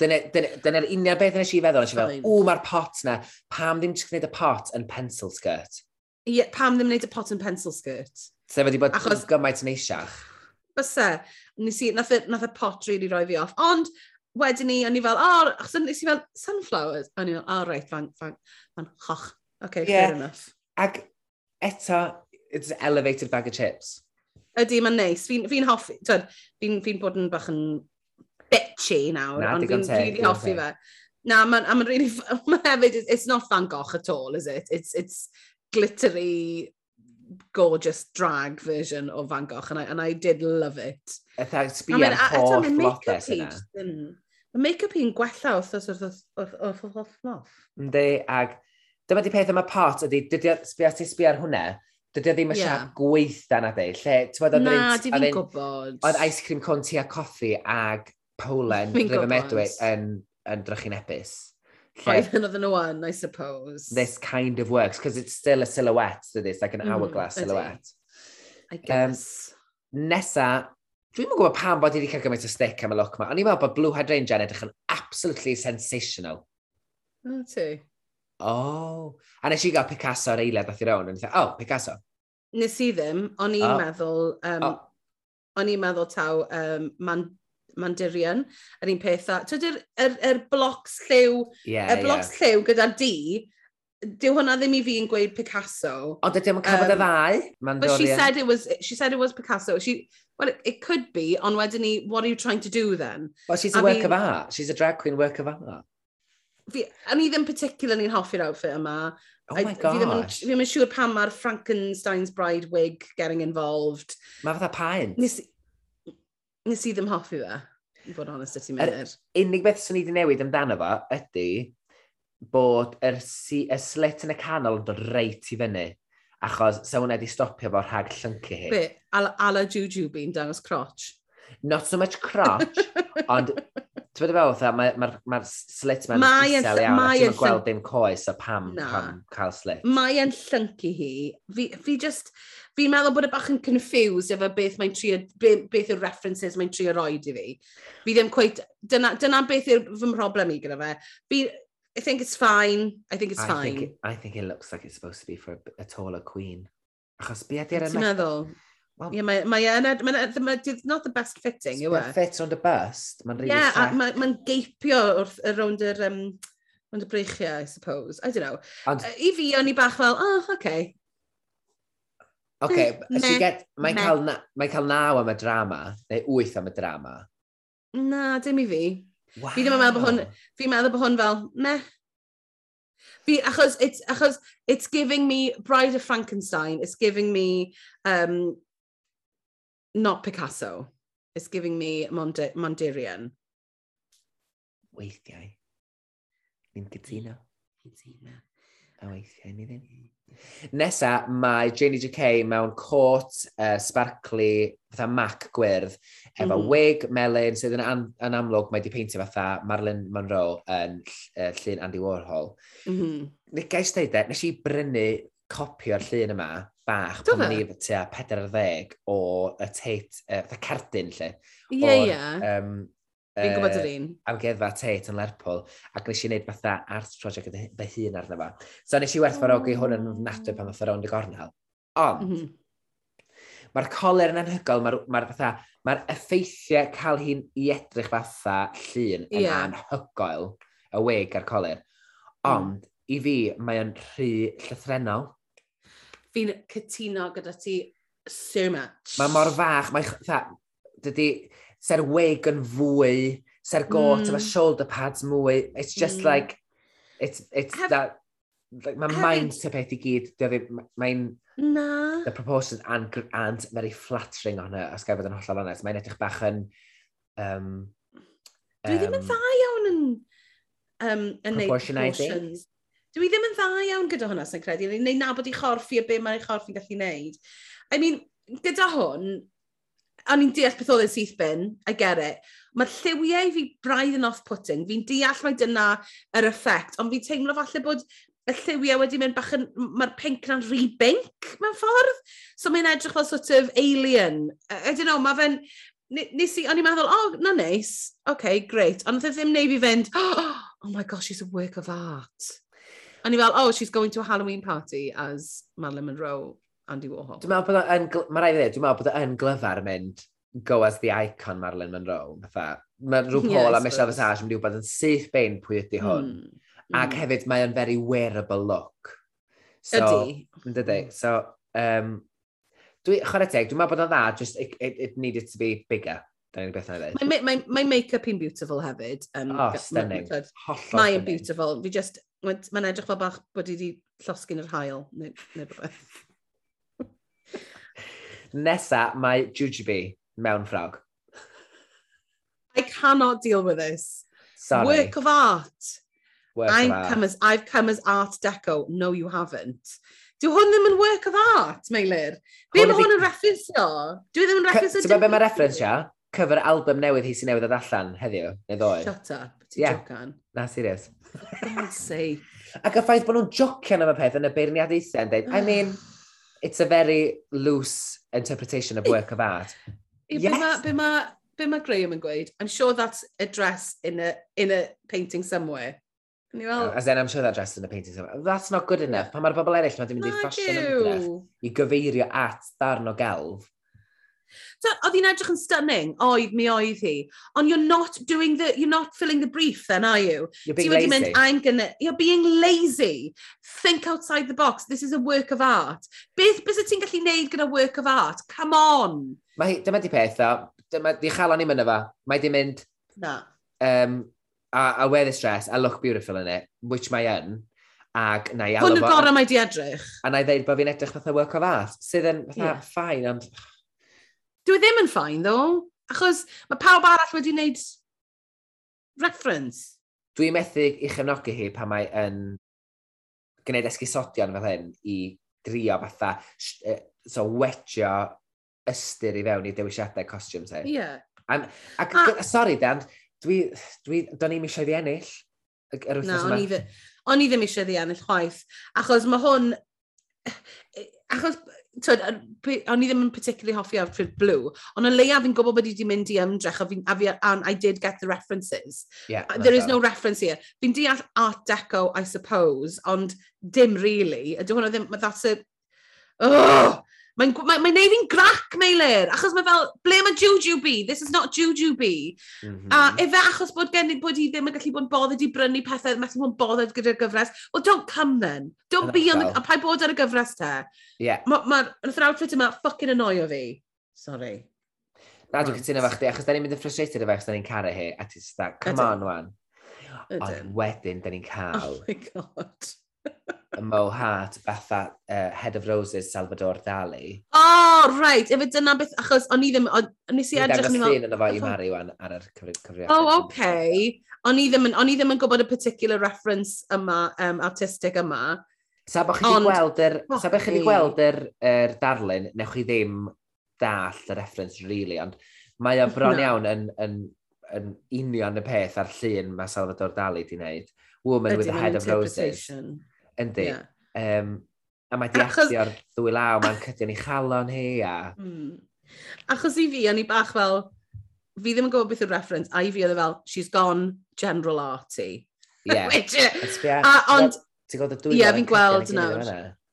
Dyna'r unig beth nes i feddwl, nes i feddwl, o, mae'r pot na, pam ddim ti'n gwneud y pot yn pencil skirt? Ie, yeah, pam ddim wneud y pot yn pencil skirt? Sef wedi bod Achos... gymaint yn eisiach. Byse, nes i, nath y, nath y pot really roi fi off. Ond wedyn ni, o'n i fel, oh, achos nes i fel sunflowers. O'n i fel, oh, right, fan, fan, fan, choch. Okay, yeah. fair enough. Ac eto, it's an elevated bag of chips. Ydy, mae'n neis. Fi'n fi hoffi, twyd, fi'n fi bod yn bach yn bitchy nawr, ond fi'n really hoffi fe. Na, mae'n ma really, ma hefyd, it's not Van Gogh at all, is it? It's, it's glittery, gorgeous drag version o Van Gogh, and I, and I did love it. Eitha sbi am holl blodau sy'n Mae make-up i'n gwella wrth wrth wrth Ynddi, ag dyma di peth yma pot ydy, dydy sbi at sbi ar hwnna, dydy o ddim y yeah. siap gweitha na di. Lle, ti'n bod oedd Na, di fi'n gwybod. Oedd ice cream conti a coffi ag Polen, Rhyfem Edwin, yn, yn drychinebus. Five hundred than one, I suppose. This kind of works because it's still a silhouette so this, like an mm-hmm. hourglass mm, silhouette. I um, guess. Um, nesa, dwi'n mwyn gwybod pam bod i wedi cael gymaint o stick am y look yma. O'n i'n meddwl bod Blue Head yn edrych yn absolutely sensational. O, ti? Oh. A nes i gael Picasso ar eiliad ddoth i rawn. oh, Picasso. Nes i ddim. O'n i'n oh. meddwl... Um, oh. O'n i'n meddwl taw um, man, Mandirian, yr un peth. Tydy'r er, er blocs lliw, yeah, y blocs yeah. lliw gyda di, dyw hwnna ddim i fi yn gweud Picasso. Ond dydw i'n cael um, y ddau, Mandorian. But she said, it was, she said it was Picasso. She, well, it, it could be, ond wedyn ni, what are you trying to do then? Well, she's a I work mean, of art. She's a drag queen work of art. Fi, o'n i ddim particularly'n hoffi'r outfit yma. Oh my gosh. Fi ddim, yn, fi ddim yn siŵr pam mae'r Frankenstein's Bride wig getting involved. Mae fatha paent. Nes, nes i ddim hoffi fe, i fod honest y ti mynd. Unig beth sy'n ni wedi newid amdano fo ydy bod yr, si, y slit yn y canol yn dod reit i fyny. Achos sa hwnna wedi stopio fo rhag llyncu hi. Be? Ala, ala Juju be'n dangos crotch? Not so much crotch, ond Ti'n fydde fel, mae'r ma, ma, slit mae'n mae isel iawn, mae a ti'n gweld dim coes a pam, Na. pam cael slit. Mae e'n llyncu hi. Fi, fi just, fi'n meddwl bod y bach yn confused efo beth mae'n trio, be, beth yw'r references mae'n trio roed i fi. Fi ddim cweith, dyna, dyna beth yw'r fy mhroblem i gyda fe. Fi, I think it's fine, I think it's I fine. Think, I think it looks like it's supposed to be for a, a taller queen. Achos be ydy'r... Ti'n meddwl? Well, yeah, mae, mae, mae, mae, mae, it's not the best fitting, yw e? fit on the bust. Mae'n really yeah, Yeah, mae'n ma geipio wrth rownd yr, um, rownd y breichiau, I suppose. I don't know. And, uh, I fi, o'n i bach fel, oh, okay. Okay, mm, so get, mae'n cael, mae cael naw am y drama, neu wyth am y drama. Na, dim i fi. Wow. Fi ddim yn meddwl bod hwn, fi'n meddwl bod hwn fel, meh, Fi, achos, it's, achos it's giving me Bride of Frankenstein, it's giving me um, not Picasso. It's giving me Mond Mondirian. Weithiau. Ni'n gytuno. Cytuno. A weithiau ni ddim. Nesa, mae Janie J.K. mewn cwrt uh, sparkly, fatha mac gwyrdd, efo mm -hmm. wig, melyn, sydd yn, an, yn amlwg mae wedi peintio fatha Marilyn Monroe yn uh, llun Andy Warhol. Mm -hmm. Nes gais dweud e, nes i brynu copi o'r llun yma, bach pan o'n i tua 40 o y teit, uh, y cardyn lle. Ie, yeah, ie. Yeah. Um, Fi'n uh, gwybod yr un. Amgueddfa Tate yn Lerpwl, ac nes i wneud fatha art project fy hun arno fo. So nes i werthfarogi hwn yn ofnadwy pan fatha rownd y gornel. Ond, mm -hmm. mae'r coler yn anhygol, mae'r ma fatha, mae'r effeithiau cael hi'n i edrych fatha llun yn yeah. anhygoel, y weg a'r coler. Mm. Ond, mm. i fi, mae'n rhy llythrenol fi'n cytuno gyda ti so much. Mae mor fach, mae tha, dydy, ser wig yn fwy, ser got, mm. efo shoulder pads mwy, it's just mm. like, it's, it's Hef, that, like, mae maint y peth i gyd, mae'n, Na. The proportions and, aren't very flattering on her, os gael fod yn hollol honest. Mae'n edrych bach yn... Um, Dwi ddim yn dda iawn yn, um, yn neud proportions dwi ddim yn dda iawn gyda hwnna, sy'n credu, neu nabod i chorffi a be mae'n ei chorffi'n gallu wneud. I mean, gyda hwn, o'n i'n deall beth oedd yn syth bin, I get it. Mae'r lliwiau fi braidd yn off-putting, fi'n deall mae dyna yr effect, ond fi'n teimlo falle bod y lliwiau wedi mynd bach yn, mae'r pink na'n rhy bink mewn ffordd. So mae'n edrych fel sort of alien. I don't know, mae fe'n, nes i, o'n i'n meddwl, oh, na neis, nice. okay, great. Ond oedd e ddim neu fi fynd, oh my gosh, she's a work of art. O'n i fel, oh, she's going to a Halloween party as Marilyn Monroe, Andy Warhol. Dwi'n meddwl bod yn, mae rhaid i dweud, dwi'n meddwl bod yn glyfar mynd go as the icon Marilyn Monroe. Fatha, mae rhyw Paul yes, a Michelle Visage yn mynd i wybod yn syth bein pwy ydy hwn. Mm, Ac mm. Hefyd mae o'n very wearable look. So, ydy. Ydy. Hmm. So, um, dwi, chwarae teg, dwi'n meddwl bod o'n dda, just it, it, it needed to be bigger. Dyna ni'n beth na i ddweud. Mae make-up i'n beautiful hefyd. Um, oh, stunning. Hollol Mae yn beautiful. Fi just, mae'n edrych fel bach bod i wedi llosgyn yr hael, neu, neu rhywbeth. Nesa, mae Jujubee mewn ffrog. I cannot deal with this. Sorry. Work of art. Work I'm of come art. As, I've come as art deco. No, you haven't. Dyw hwn ddim yn work of art, Meilir. Be mae hwn yn referensio? Dwi ddim yn referensio... Ti'n gwybod be mae'n referensio? Cyfer album newydd hi sy'n newydd ddod allan heddiw, neu ddoe. Shut up. Ti'n yeah. jocan? Na, serious. God's sake. Ac y ffaith bod nhw'n jocian am y peth yn y beirniadaethau yn dweud, I mean, it's a very loose interpretation of work of art. I, yes. Be mae be ma, be ma Graham yn gweud, I'm sure that's a dress in a, in a painting somewhere. Ni fel... Oh, as then, I'm sure that dress in the painting somewhere. That's not good enough. Pan mae'r bobl eraill, mae'n mynd i dweud fashion ymdrech i gyfeirio at darn o gelf. So, oedd hi'n edrych yn stunning, oedd mi oedd hi. Ond you're not doing the, you're not filling the brief then, are you? You're being lazy. Mynd, I'm gonna, you're being lazy. Think outside the box, this is a work of art. Beth bys y ti'n gallu neud gyda work of art? Come on! Mae, dyma di peth o. dyma di chalon i mynd efo. Mae di mynd, Na. Um, I, I wear this dress, I look beautiful in it, which mae yn. Ag na i alw... Hwn yn gorau mae di edrych. A na i ddeud bod fi'n edrych fatha work of art, sydd yn fatha yeah. ffain, ond Dwi e ddim yn ffain, ddo. Achos mae pawb arall wedi wneud reference. Dwi'n methu i chefnogi hi pan mae yn gwneud esgusodion fel hyn i drio fatha so wetio ystyr i fewn i dewisiadau costiwms hyn. Ie. Yeah. Ac, a, sori, Dan, dwi, dwi, do'n i'n eisiau i ennill yr wythnos no, yma. O'n i ddim eisiau i ennill chwaith, achos mae hwn... Eh, eh, achos twyd, o'n i ddim yn particularly hoffi Outfit Blue, ond yn leia fi'n gwybod bod i wedi mynd i ymdrech, a fi'n, and I did get the references. Yeah, uh, There is no reference here. Fi'n deall Art Deco, I suppose, ond dim really. Ydw hwnna ddim, that's a... Oh! Mae'n mae, mae neud fi'n grac, Meilir, achos mae fel, ble mae Juju B? This is not Juju B. Mm -hmm. A mhm. efe achos bod gen i bod i ddim yn gallu bod yn bothered i brynu pethau, mae'n bod yn bothered gyda'r gyfres. Well, don't come then. Don't be on the... A pa bod ar y gyfres te? Yeah. Mae'r ma, ma, outfit yma fucking annoio fi. Sorry. Na, dwi'n cytuno efo chdi, achos da ni'n mynd yn frustrated efo, e achos da ni'n caru hi, a ti'n sta, come on, wan. Ond wedyn, da ni'n cael... Oh my god. y Mo Hart, fatha uh, Head of Roses Salvador Dali. Oh, right. Efe dyna beth, achos o'n i ddim, o'n i si edrych... Dwi'n yn llun yna fo i Mari wan ar yr cyfrifiad. Oh, okay. O'n i ddim, o'n i ddim yn gwybod y particular reference yma, um, artistic yma. Sa bych chi gweld yr, sa bych chi gweld yr, er darlun, newch chi ddim dall y reference, really, ond mae o bron iawn yn, yn, yn, union y peth ar llun mae Salvador Dali di wneud. Woman with a head of roses. Yndi. Yeah. Um, a mae di Achos... actio'r ddwy law, mae'n cydio ni chalon hi a... Mm. Achos i fi, o'n i bach fel, fi ddim yn gwybod beth yw'r reference, a i fi oedd e fel, she's gone general arty. Yeah. Which, a, ond... Ti'n gweld y dwy yeah, fi'n gweld nawr.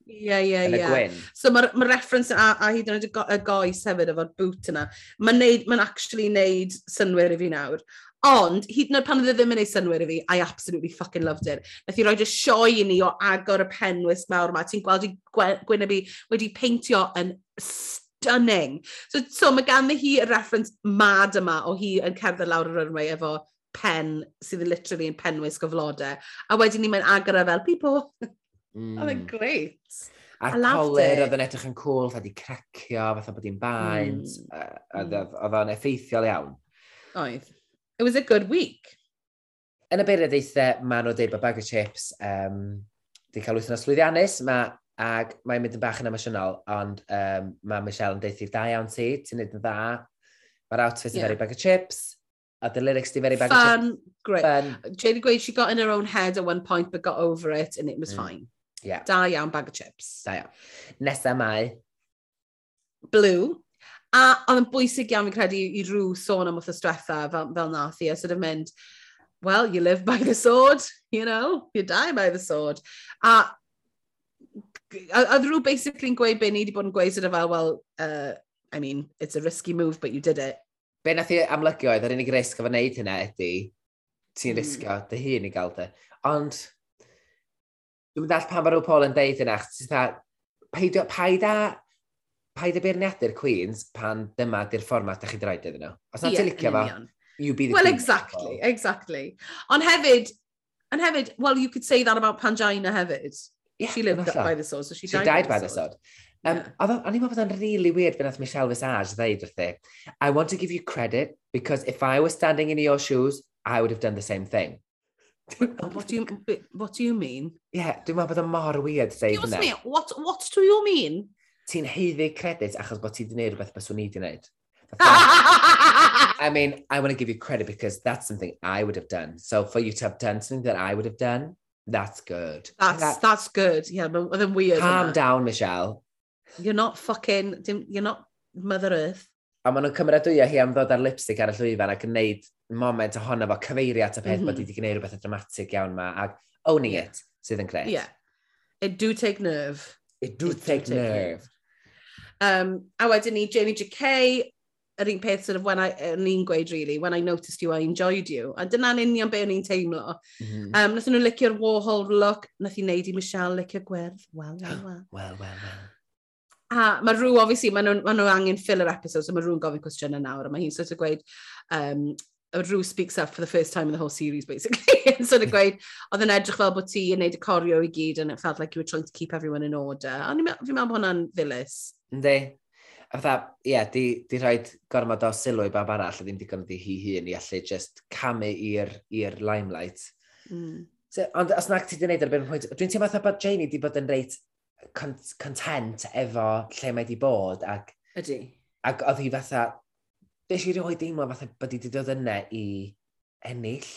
Ie, ie, ie. So mae'r ma reference a, a hyd yn oed y, go, y goes hefyd efo'r boot yna, mae'n ma actually neud synwyr i fi nawr. Ond, hyd yn oed pan oedd e ddim yn ei synwyr i fi, I absolutely fucking loved it. Nath i roi just sioi i ni o agor y penwys mawr yma. Ti'n gweld i Gwyneby wedi peintio yn stunning. So, so mae ganddi hi y reference mad yma o hi yn cerdded lawr yr runway efo pen sydd yn literally yn penwys gyflodau. A wedyn ni mae'n agor e fel, people. Mm. Oedd e'n great. A'r coler oedd yn edrych yn cool, oedd wedi cracio, fatha bod hi'n baint, mm. Hmm. oedd mm. o'n effeithiol iawn. Oedd it was a good week. Yn y beirniadaethau, maen nhw dweud bod bag o chips um, di cael wythnos llwyddiannus, ma, ac mae'n mynd yn bach yn emosiynol, ond um, mae Michelle yn dweud i da iawn ti, ti'n neud yn dda, mae'r outfit yeah. yn very bag o chips, a the lyrics di very bag Fun, of chips. Great. Fun, Jane gweud she got in her own head at one point but got over it and it was mm. fine. Yeah. Da iawn bag o chips. Da iawn. Nesa mae... Blue. A oedd yn bwysig iawn, fi'n credu, i rhyw sôn am wrthos diwetha fel, fel nath i, a sort of mynd, well, you live by the sword, you know, you die by the sword. A oedd rhyw basically'n gweud be ni wedi bod yn gweud sydd fel, well, uh, I mean, it's a risky move, but you did it. Be nath i amlygio oedd yr unig risg o fe wneud hynna ydy, ti'n mm. risgo dy hun i gael dy. Ond, dwi'n dall pan mae rhyw Paul yn deud yna, achos ti'n dda, paid a paid y beirniadu'r Queens pan dyma di'r fformat ydych chi draed iddyn nhw. Os na ti'n licio fo, you be the Well, Queen exactly, exactly. Ond hefyd, and hefyd, well, you could say that about Pangina hefyd. Yeah, she lived by the sword, so she, she died, died by the sword. Um, yeah. O'n i'n meddwl bod o'n really weird fan nath Michelle Visage ddeud wrthi, I want to give you credit because if I was standing in your shoes, I would have done the same thing. what do you what do you mean? Yeah, dwi'n meddwl bod o'n mor weird dweud hynna. Excuse me, what, what do you mean? ti'n heiddi credit achos bod ti wedi gwneud rhywbeth bys o'n i wedi gwneud. I mean, I want to give you credit because that's something I would have done. So for you to have done something that I would have done, that's good. That's, that, that's good. Yeah, but then weird. Calm down, Michelle. You're not fucking, you're not Mother Earth. A maen nhw'n cymrydwyo hi am ddod ar lipstick ar y llwyfan ac yn neud moment ohono fo cyfeirio at y peth mm bod i wedi mhm. gwneud rhywbeth dramatic iawn ma ac owning it sydd yn gret. Yeah. It do take nerve. It do, it take, do take nerve. nerve. Um, a wedyn ni, Jamie J.K., yr un peth sort of when I, yn un gweud really, when I noticed you, I enjoyed you. A dyna'n union be o'n i'n teimlo. Mm-hmm. Mm. Um, nath nhw licio'r Warhol look, nath i wneud i Michelle licio gwerth. Wel, wel, wel. Wel, wel, wel. A mae rhyw, obviously, mae nhw, ma nhw angen filler episode, so mae rhyw'n gofyn cwestiynau nawr, a mae hi'n sort of gweud, um, Rue speaks up for the first time in the whole series, basically. yn sort of gweud, oedd yn edrych fel bod ti yn neud y corio i gyd, and it felt like you were trying to keep everyone in order. A fi'n meddwl bod hwnna'n ddilys. Ynddi. A fatha, ie, yeah, di, di rhaid gormod o sylw i bab arall, a ddim digon ydi hi hun i allu just camu i'r limelight. Mm. So, ond os nag ti di wneud ar ben pwynt, dwi'n teimlo fatha bod Janie di bod yn reit content efo lle mae di bod, ac... Ydy. Ac oedd hi fatha, Nes i rioed deimlo fatha bod i wedi dod yna i ennill.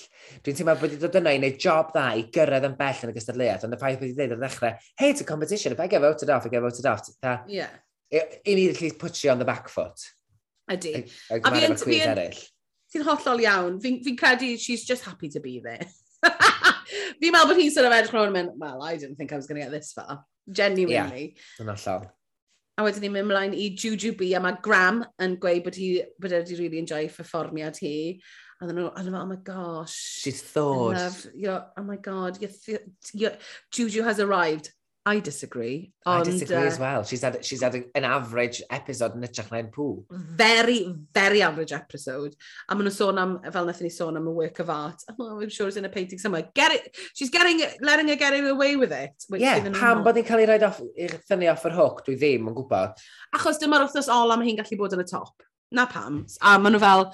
Dwi'n teimlo bod wedi dod yna i wneud job dda i gyrraedd yn bell yn y gystadleuaeth, ond y ffaith bod wedi dweud ar ddechrau, hey, it's a competition, if I get voted off, I get voted off. Ta, yeah. I need at put you on the back foot. Ydy. A fi yn... Ti'n hollol iawn. Fi'n fi credu she's just happy to be there. fi'n meddwl bod hi'n sort of edrych rhywun mynd, well, I didn't think I was going to get this far. Genuinely. Yeah, yn allol. A wedyn ni'n mynd ymlaen i Juju B, a mae Graham yn gweud bod, hi, bod e wedi really enjoy performiad hi. A dyn nhw, a dyn nhw, oh my gosh. She's thawed. Love, your, oh my god, your, you're, Juju has arrived. I disagree. Ond, I disagree uh, as well. She's had, she's had an average episode yn ytrach na'n pŵ. Very, very average episode. A maen nhw'n sôn am, fel wnaethon ni sôn am a work of art. Oh, I'm sure it's in a painting somewhere. Get it, she's getting, letting her get away with it. Yeah, pam bod ni'n cael ei rhaid off, i thynnu off yr hook, dwi ddim yn gwybod. Achos dyma'r wythnos ol am hi'n gallu bod yn y top. Na pam. A maen nhw fel,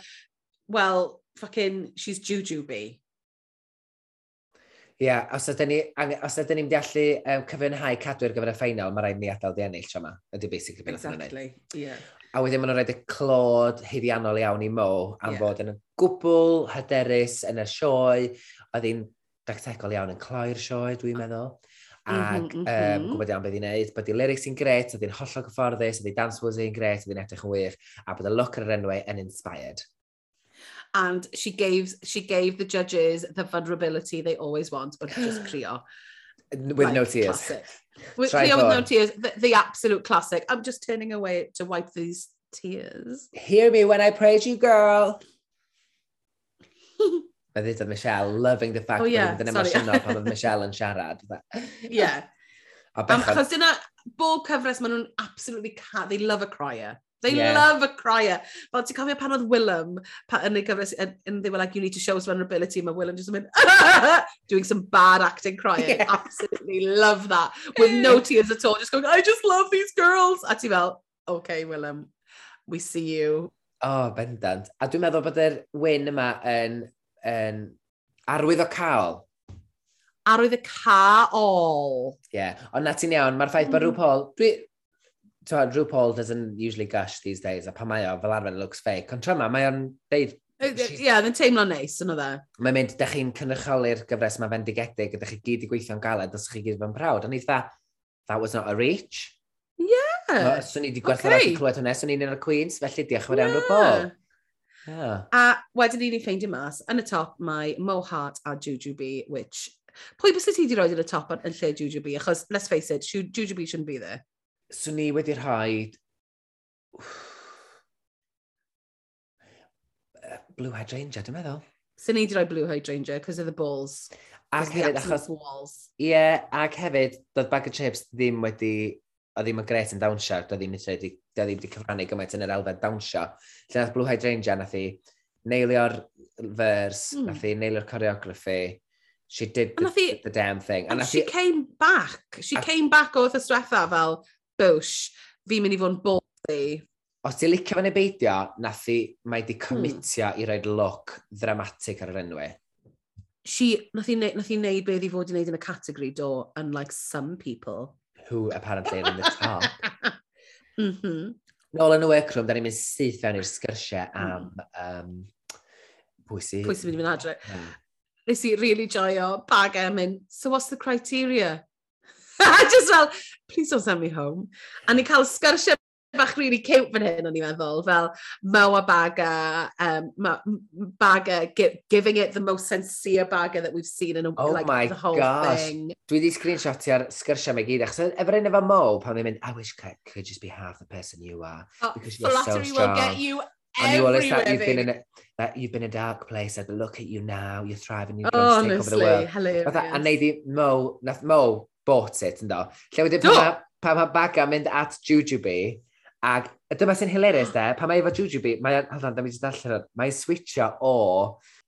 well, fucking, she's juju bee yeah, os ydyn ni, os ydyn ni'n deallu um, cyfynhau cadw ar gyfer y ffeinal, mae rhaid ni adael di ennill tro yma. Ydy basically beth exactly. nhw'n yeah. A wedyn maen nhw'n rhaid y clod hyddiannol iawn i Mo am yeah. fod yn y gwbl hyderus yn y sioe. Oedd hi'n dactegol iawn yn cloi'r sioe, dwi'n meddwl. Ac mm -hmm, mm -hmm. um, gwybod iawn beth i'n neud, bod i lyrics i'n gret, oedd hi'n hollol gyfforddus, oedd hi dance was i'n gret, oedd hi'n edrych yn wych, a bod y look ar yr enwau yn inspired and she gave, she gave the judges the vulnerability they always want, but just crio. With like, no tears. Classic. With Try with no tears, the, the absolute classic. I'm just turning away to wipe these tears. Hear me when I praise you, girl. Mae ddweud is Michelle loving the fact oh, yeah, that dyna masino pan oedd Michelle yn siarad. yeah. Um, Achos dyna, bob cyfres maen nhw'n absolutely cat, they love a crier. They yeah. love a crier. Fel ti'n cofio pan oedd Willem pa, yn ei gyfres, and they were like, you need to show us vulnerability, mae Willem just yn mynd, doing some bad acting crying. Yeah. Absolutely love that. With no tears at all, just going, I just love these girls. A ti fel, okay, Willem, we see you. Oh, bendant. A dwi'n meddwl bod yr win yma yn, yn arwydd o cael. Arwydd o cael. Ie, yeah. ond na ti'n iawn, mae'r ffaith mm. bod rhyw Paul, dwi, so Drew Paul doesn't usually gush these days, a pa mae o, fel arfer, looks fake. Ond tra ma, mae o'n deud... Ie, yeah, yn teimlo neis, yn o dda. E? Mae'n mynd, da chi'n cynrychioli'r gyfres mae fendigedig, a da chi gyd i gweithio'n galed, os chi gyd yn prawd. Ond i dda, that was not a reach. Ie. Yeah. Swn i wedi gwerthu okay. clywed hwnna, swn i'n un o'r Queens, felly diolch yn fawr iawn o Yeah. A wedyn ni'n ni ffeindio mas, yn y top mae Mo Hart a Juju B, which... Pwy bys ti wedi rhoi yn y top yn lle Juju B? Achos, let's face it, Juju B shouldn't be there swn i wedi rhaid... Blue Hydrangea, dwi'n meddwl. Swn ni wedi rhoi Blue Hydrangea, because of the balls. Ac hefyd, achos... Walls. Ie, yeah, ac hefyd, doedd bag of chips ddim wedi... O ddim yn gret yn dawnsio, doedd ddim wedi, doedd ddim wedi cyfrannu gymaint yn yr elfen dawnsio. Lle nath Blue Hydrangea, nath i neilio'r vers, mm. nath i neilio'r choreography, she did the, the, the damn thing. And, and she, came back. She a, came back o wythnos diwetha fel, bwsh, fi'n mynd i fod yn boddi. Os ti'n licio fan ei beidio, nath i, mae di hmm. comitio hmm. i roed look dramatic ar yr enwau. She, nath i, nath i wneud beth i fod i wneud yn y categori do, unlike some people. Who apparently are in the top. mm -hmm. Nôl yn y workroom, da ni'n mynd syth fewn i'r sgyrsiau hmm. am um, pwy sy'n... Pwy sy'n mynd i fynd adre. Mm. Nes i really joio bag e so what's the criteria? just fel, please don't send me home. A ni cael sgyrsiau bach really cute fan hyn, o'n i'n meddwl, fel Moa Baga, um, Ma Baga gi giving it the most sincere Baga that we've seen in a, oh like, my the whole gosh. thing. Dwi di screenshotio ar sgyrsiau mae gyd, achos efo'r un efo Mo, pan ni'n mynd, I wish I could just be half the person you are. Oh, because you're so strong. will get you. And you that you've been in a, that you've been in a dark place, but look at you now, you're thriving, you're going to take over the world. Honestly, hilarious. A neud i Mo, nath Mo bought it, ynddo. Lle wedyn pan, pa mae Baga mynd at Jujubee, ac dyma sy'n hilarious de, pan mae efo Jujubee, mae, hold on, da mi jyst allan mae'n switcho o,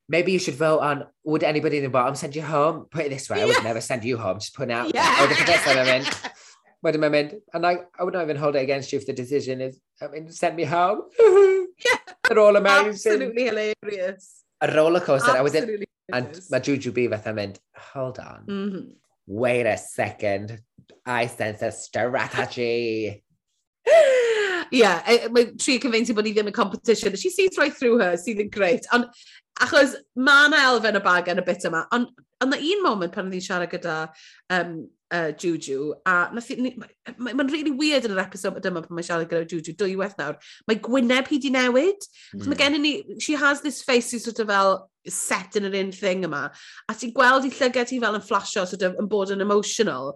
maybe you should vote on, would anybody in the bottom send you home? Put it this way, yeah. I would never send you home, just put it out. Yeah. Oedd y pethau mae'n mynd, wedyn mae'n mynd, and I, I would not even hold it against you if the decision is, I mean, send me home. yeah. They're all amazing. Absolutely hilarious. A roller coaster. Absolutely I was in, and mae Juju B fatha mynd, hold on. Mm -hmm wait a second, I sense a strategy. yeah, e, mae tri cyfeinti bod ni ddim yn competition. She sees right through her, sydd yn great. Ond achos mae yna elfen y bag yn y bit yma, ond yn un moment pan oedd siarad gyda um, uh, Juju, a mae'n ma, ma really weird yn yr episod yma pan mae'n siarad gyda Juju, dwywaith nawr, mae Gwyneb hi di newid. Mm. Mae gen i ni, she has this face sy'n sort of fel, set yn yr un thing yma. A ti'n gweld i llygau ti fel yn flasio, sort of, yn bod yn emotional.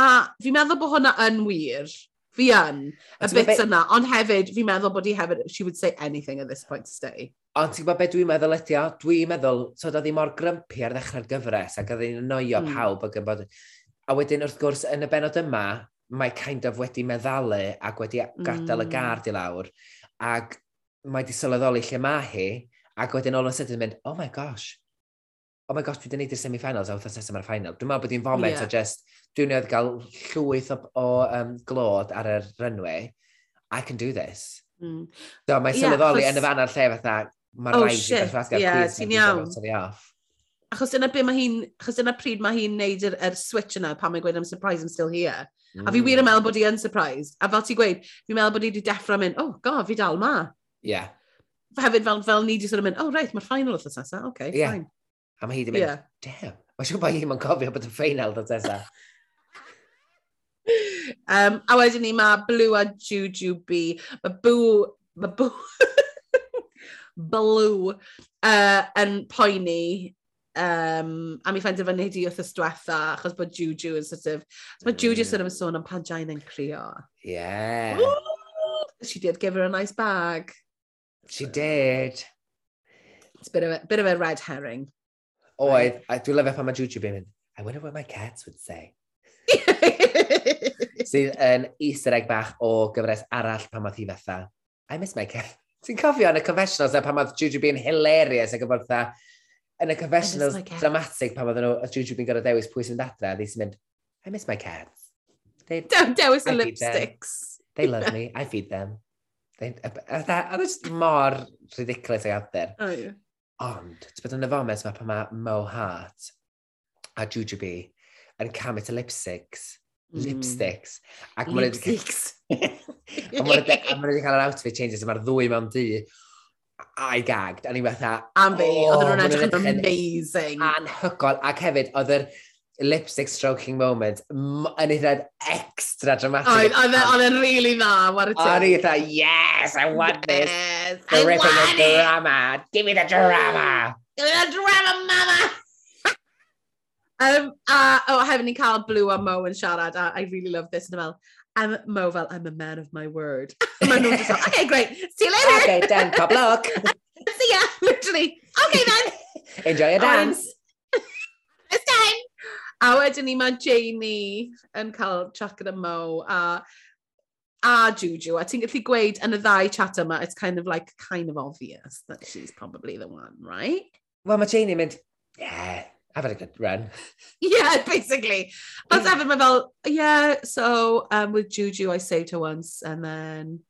A fi'n meddwl bod hwnna yn wir. Fi yn, y bit be... yna. Ond hefyd, fi'n meddwl bod hi hefyd, she would say anything at this point to stay. Ond ti'n gwybod beth dwi'n meddwl ydi o? Dwi'n meddwl, so doedd hi mor grympi ar ddechrau'r gyfres ac oedd hi'n annoio mm. pawb ac yn bod... A wedyn wrth gwrs, yn y benod yma, mae kind of wedi meddalu ac wedi gadael mm. y hmm. gard i lawr. Ac mae wedi sylweddoli lle mae hi Ac wedyn all of a sudden mynd, oh my gosh, oh my gosh, dwi wedi gwneud i'r semi-finals a wrth nesaf ar final. Dwi'n meddwl bod hi'n foment yeah. o just, dwi'n meddwl gael llwyth o, o um, glod ar y runway. I can do this. Mm. So mae sylweddoli yeah, yn y fan ar lle fatha, mae'n oh, rhaid i beth rhaid gael, please, ti'n iawn. Achos dyna be mae hi'n, achos dyna pryd mae hi'n neud yr, yr switch yna pan mae'n gweud I'm surprised I'm still here. Mm. A fi wir yn mm. meddwl bod hi yn surprised. A fel ti'n gweud, fi'n meddwl bod hi wedi deffro mynd, oh god, fi dal ma. Yeah hefyd fel, fel ni di sort of mynd, oh right, mae'r final oedd nesaf, oce, okay, yeah. fine. A mae hi di mynd, yeah. damn, mae'n siŵr bod hi'n cofio bod y ffeinal oedd Tessa. um, a wedyn ni mae Blue a Juju B. Mae Boo, mae Boo, Blue uh, yn poeni um, a mi ffaind efo di wrth ystwetha, achos bod Juju yn sort of... Mae Juju mm. sort of yn sôn am pan Jain yn crio. Yeah. Ooh, she did give her a nice bag. She did. It's a bit of a, bit of a red herring. Oedd, a dwi'n lyfio pan mae Jujube yn mynd, I wonder what my cats would say. Sydd yn easter egg bach o gyfres arall pan oedd hi fatha, I miss my cat. Ti'n cofio yn y confessionals a pan oedd Jujube yn hilarious ac yn fatha, yn y confessionals dramatic pan oedd nhw, a Jujube yn gorau dewis pwy sy'n adre, a sy'n mynd, I miss my cats. They, Don't dewis y lipsticks. Them. They love me, I feed them. A dweud mor ridiculous ag adfer. Oh, yeah. Ond, ti'n bod yn y foment mae pan mae Mo Hart a Juju B yn camu to lipsticks. Mm. Lipsticks. Ac lipsticks. a mae wedi cael yr outfit changes, a mae'r ddwy mewn di a'i gagged. A ni fatha... Am fi, oedd nhw'n edrych yn amazing. Anhygol. Ac hefyd, oedd yr... Er, lipstick stroking moment yn eitha extra dramatic. Oedd oedd oedd e'n really dda, y A ni eitha, yes, I want this. The I ripping want it. drama. Give me the drama. Give me the drama, mama! um, a oh, hefyd ni'n cael Blue a Mo yn siarad, a I really love this, fel, I'm Mo fel, I'm a man of my word. Mae nhw'n just like, okay, great, see you later, Okay, done. Pop luck. see ya, literally, okay then, Enjoy your dance. time. A wedyn ni mae Jamie yn cael chat gyda Mo a, a Juju. A ti'n gallu gweud yn y ddau chat yma, it's kind of like, kind of obvious that she's probably the one, right? Wel, mae Jamie'n mynd, yeah, I've had a good run. yeah, basically. Ond yeah. my mae fel, yeah, so um, with Juju I saved her once and then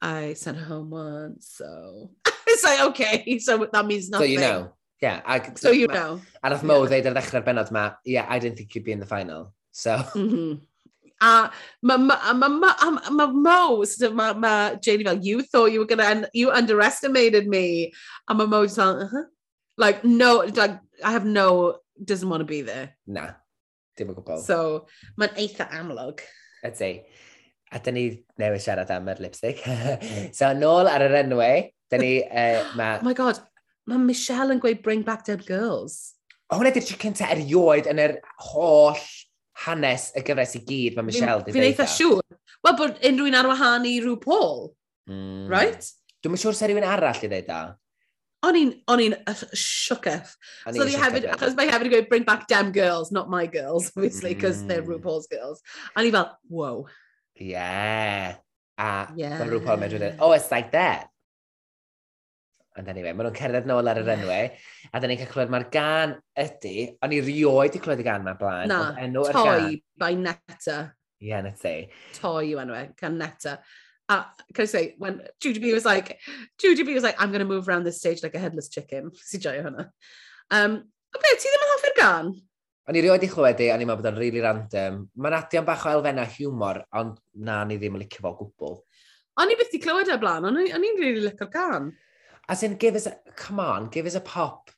I sent her home once, so... it's like, okay, so that means nothing. So you know. Yeah, ag, so you ma, know. A nath Mo ddeud ar ddechrau'r benod ma, yeah, I didn't think you'd be in the final. So... Mm. A mae ma, ma, ma, ma, ma Mo, mae ma Janie fel, you thought you were gonna, you underestimated me. A mae Mo just fel, like, uh-huh. Like, no, like, I have no, doesn't want to be there. Na, dim o gwbl. So, mae'n eitha amlwg. Ydy. A dyn ni newid siarad am yr lipstick. so, nôl ar yr enwau, dyn ni... Uh, ma... Oh my god, mae Michelle yn gweud bring back dead girls. O, hwnna di'r cynta erioed yn yr holl hanes y gyfres i gyd mae Michelle wedi Fi'n eitha e. siŵr. Wel, bod unrhyw'n ar wahân i rhyw Paul, mm. right? Dwi'n siŵr se rhywun arall i ddeud da. O'n i'n siwcaf. So ni hefyd, achos mae hefyd yn gweud, bring back damn girls, not my girls, obviously, because mm. they're RuPaul's hmm. girls. A ni fel, whoa. Yeah. A yeah. mae RuPaul yn mynd, oh, it's like that. Ond anyway, maen nhw'n cerdded nôl ar yr enwau, a dyn ni'n cael clywed mae'r gan ydy, o'n i rioed i clywed y gan ma'n blaen. Na, ond enw yr Toy by Netta. Ie, yeah, Netta. Toy yw enw e, gan Netta. A, can I say, when Judy B was like, Judy B was like, I'm going to move around this stage like a headless chicken. Si joio hwnna. Um, o be, ti ddim yn hoffi'r gan? O'n i rioed i chlywed i, o'n i'n meddwl bod o'n really random. Mae'n adion bach o elfennau humor, ond na, ni ddim yn licio fo gwbl. O'n i byth i clywed e blaen, o'n i'n really licio'r gan. As in, give us, a, come on, give us a pop.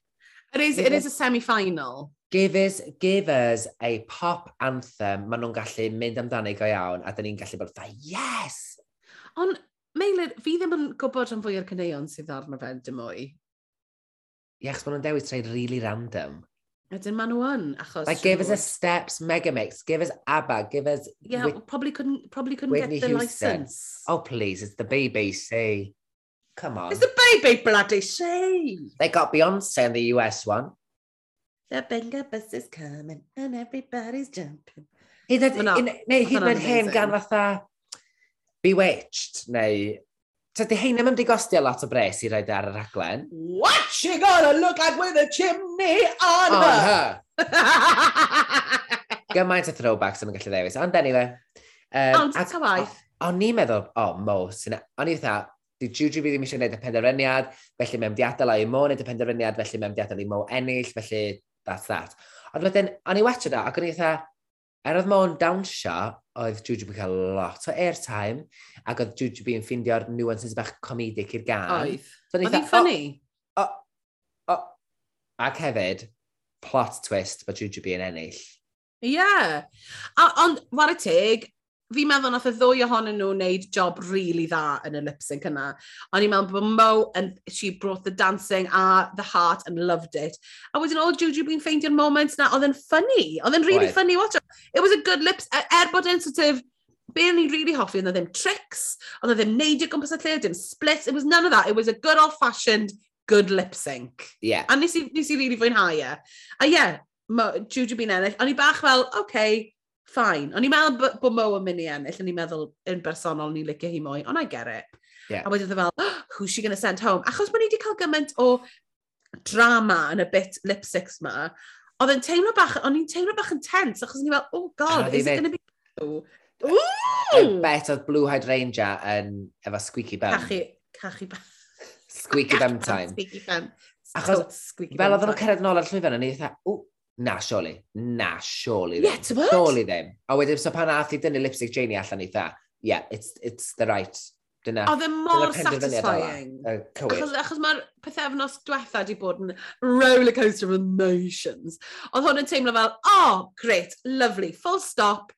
It is, give it us, is a semi-final. Give us, give us a pop anthem. Maen nhw'n gallu mynd amdani go iawn, a dyn ni'n gallu bod fatha, yes! Ond, Meilir, fi ddim yn gwybod am fwy o'r cyneuon sydd arno fe dim mwy. Ie, achos maen nhw'n dewis rhaid really random. Ydyn maen nhw yn, achos... Like, give us a Steps Megamix, give us ABBA, give us... Yeah, Whit probably couldn't, probably couldn't Whitney get the Houston. license. Oh, please, it's the BBC. Come on. It's the baby bloody say. They got Beyonce in the US one. The bingo bus is coming and everybody's jumping. Hyd yn oed hen gan fatha Bewitched neu... Tydy hein ddim yn digostio lot o bres i roed ar y raglen. What she gonna look like with a chimney on, on her? her. Gymaint o throwbacks yn gallu ddewis, ond anyway. Um, Ond, ta waith. O'n i'n meddwl, o, oh, Mo, o'n i dda, Di Juju fi ddim eisiau gwneud y penderfyniad, felly mae'n diadael a i Mo wneud y penderfyniad, felly mae'n diadael i Mo ennill, felly that's that. Ond wedyn, o'n i wetio da, ac o'n i eitha, er oedd Mo'n dawnsio, oedd Juju yn cael lot o airtime, ac oedd Juju fi'n ffindio'r nuances bach comedic i'r gan. Oedd. Oedd hi'n ffynnu? Ac hefyd, plot twist bod Juju yn ennill. Ie. Yeah. Ond, war y teg, fi'n meddwl nath y ddwy ohonyn nhw wneud job really dda yn y lip sync yna. O'n i'n meddwl bod Mo, and she brought the dancing a the heart and loved it. A wedyn all Juju fi'n ffeindio'r moments na, oedd yn funny. Oedd yn really right. funny watch. It was a good lip sync. E, er bod yn sort of, be o'n i'n really hoffi, oedd e ddim tricks, oedd e ddim neidio gwmpas y lle, dim split, it was none of that. It was a good old-fashioned, good lip sync. Yeah. A nes i, nes i really fwynhau e. A yeah, Juju been ennill. O'n i bach fel, okay, fine. O'n i'n meddwl bod Mo yn mynd i ennill, o'n i'n meddwl yn bersonol ni'n licio hi mwy, ond I get it. Yeah. A wedyn e fel, oh, who's she going to send home? Achos bod ni wedi cael gymaint o drama yn y bit lipsticks ma, oedd yn teimlo bach, o'n i'n teimlo bach yn tense, achos o'n i'n fel, oh god, is it going to be blue? Ooh! bet oedd Blue Hydrangea yn efo squeaky bum. Cachu, cachu bum. squeaky bum time. squeaky bum. Achos, fel oedden nhw'n cyrraedd nôl ar llwyfan, o'n i dda, na, surely, na, surely ddim. Yeah, ti'n bod? Surely ddim. A wedyn, so pan ath i dynnu lipstick Janie allan i dda, yeah, it's, it's the right. Dyna. Oedd e mor satisfying. Yla, uh, achos, achos mae'r pethefnos diwetha wedi bod yn rollercoaster of emotions. Oedd hwn yn teimlo fel, oh, great, lovely, full stop.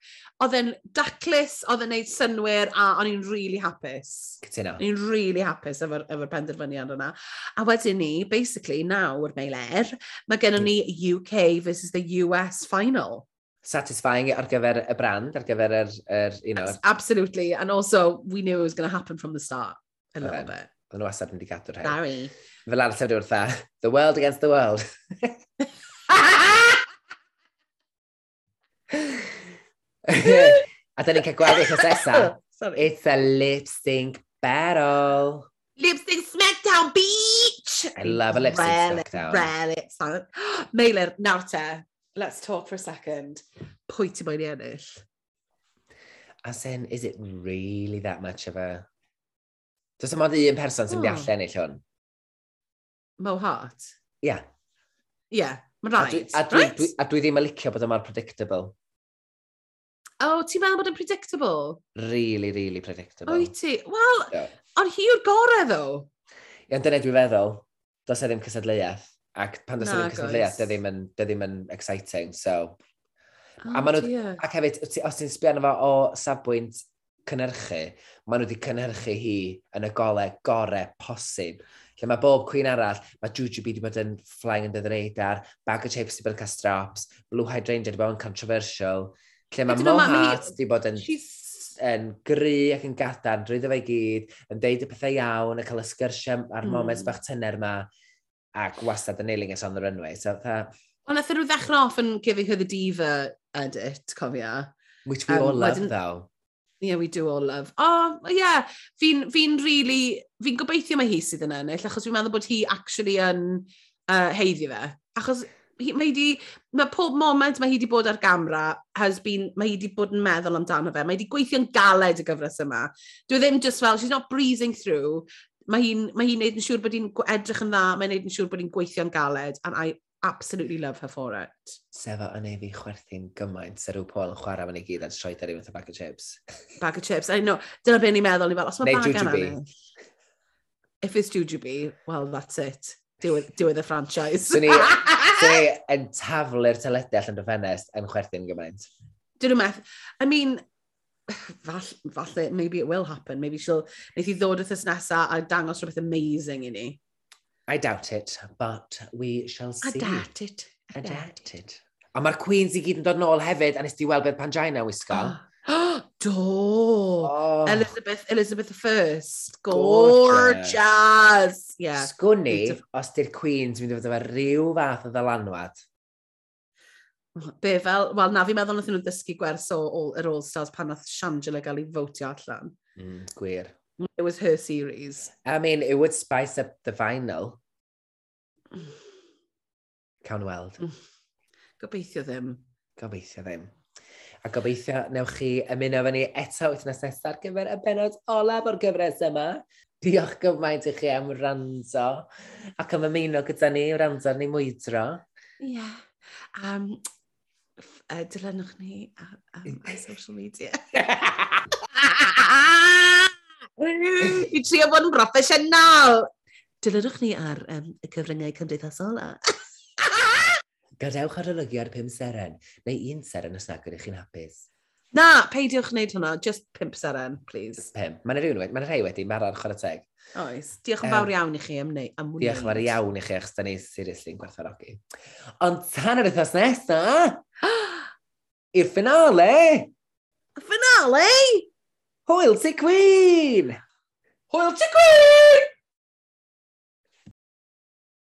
Oedd e'n daclus, oedd e'n neud synwyr, a o'n i'n really hapus. Cytuno. O'n i'n really hapus efo'r efo penderfyniad yna. A wedyn ni, basically, nawr, Meiler, mae gennym ni UK versus the US final. satisfying ar gyfer y brand, ar gyfer yr... yr you know, Absolutely, and also we knew it was going to happen from the start, a little bit. Oedd nhw asad yn digadwr hyn. Sorry fel arall sefyd wrtha, the world against the world. a dyn ni'n cael gweld eich osesa. It's a lip sync battle. Lip sync smackdown, beach! I love a lip sync smackdown. Rare lip sync. Meilir, nawr te, let's talk for a second. Pwy ti moyn i ennill? As in, is it really that much of a... Does yma un person sy'n oh. Hmm. gallu ennill hwn? Mo Hart? Ie. Yeah. Ie, yeah, mae'n rhaid. A dwi, right? dwi, a dwi ddim yn licio bod yma'r predictable. O, oh, ti'n meddwl bod yn predictable? Really, really predictable. O, ti? Wel, yeah. ond hi yw'r gorau, ddo. Ie, ond dyna dwi'n feddwl. Does e ddim cysadleuaeth. Ac pan does e ddim cysadleuaeth, dy ddim, yn, dy ddim yn exciting, so... Oh, a maen nhw... Ac hefyd, os ti'n sbio arno fo o safbwynt cynhyrchu, maen nhw wedi cynhyrchu hi yn y golau gorau posib. Lle mae bob cwyn arall, mae Juju B wedi bod yn flying under the radar, bag of chips wedi bod yn cael straps, blue hydrangea wedi bod yn controversial. Lle mae Mo Hart wedi bod yn yn gry ac yn gadarn, drwyddo fe gyd, yn deud y pethau iawn, yn cael y sgyrsiau ar mm. moments hmm. bach tyner yma, ac wastad yn nailing us on the runway. So, tha... Ond well, ddechrau off yn giving her the diva edit, cofia. Which we um, all love, wedyn, though. Yeah, we do all love. Oh, yeah. Fi'n fi really... Fi'n gobeithio mae hi sydd yn ennill, achos fi'n meddwl bod hi actually yn uh, heiddi fe. Achos hi, mae, di, mae pob moment mae hi wedi bod ar gamra, has been, mae hi wedi bod yn meddwl amdano fe. Mae hi wedi gweithio'n galed y gyfres yma. Dwi e ddim just fel, she's not breezing through. Mae hi'n mae hi neud yn siŵr bod hi'n edrych yn dda, mae'n neud yn siŵr bod hi'n gweithio'n galed, and I absolutely love her for it. Sefa yn ei fi chwerthu'n gymaint sy'n rhyw Paul yn chwarae fan i gyd a troi dar i fath o bag of chips. Bag of chips, I know. Dyna beth ni'n meddwl, ni fel, os mae bag anna. If it's Jujubee, well, that's it. Diwedd y e franchise. Swn i, swn i yn taflu'r teledu allan dy ffenest yn chwerthu'n gymaint. Dyn nhw'n meth. I mean, fall, falle, maybe it will happen. Maybe she'll, Neith i ddod wrthys nesaf a dangos rhywbeth amazing i ni. I doubt it, but we shall see. I doubt it. I, doubt, it. it. A mae'r Queens i gyd yn dod nôl hefyd, a nes di weld beth Pangina wisgo. Do! Oh. Elizabeth, Elizabeth I. Gorgeous! Gorgeous. Yeah. Sgwni, Beautiful. os di'r Queens mynd i fod efo rhyw fath o ddylanwad. Be fel, wel na, fi'n meddwl nath nhw ddysgu gwers o, o, yr All Stars pan nath Shangela gael ei fotio allan. Mm, gwir. It was her series. I mean, it would spice up the final. Cawn weld. Gobeithio ddim. Gobeithio ddim. A gobeithio newch chi ymuno fy ni eto wythnos nesaf ar gyfer y benod olaf o'r gyfres yma. Diolch gymaint i chi am rando ac am ymuno gyda ni, rando ni mwydro. Ie. Yeah. Um, uh, dilynwch ni ar, um, ar social media. I trio bod yn broffesiynol. Dilynwch ni ar um, y cyfryngau cymdeithasol a... Gadewch ar olygiad 5 seren, neu un seren os nag ydych chi'n hapus. Na, peidiwch wneud hwnna, just 5 seren, please. 5. Mae'n rhywun wedi, mae'n rhai wedi, mae'r ar chwarae teg. Oes, diolch yn um, fawr iawn i chi am wneud. Am diolch yn fawr iawn i chi, achos da ni seriously yn gwerthfarogi. Ond tan yr wythnos nesaf, i'r finale! Y finale? Hwyl ti Queen! Hwyl ti Queen!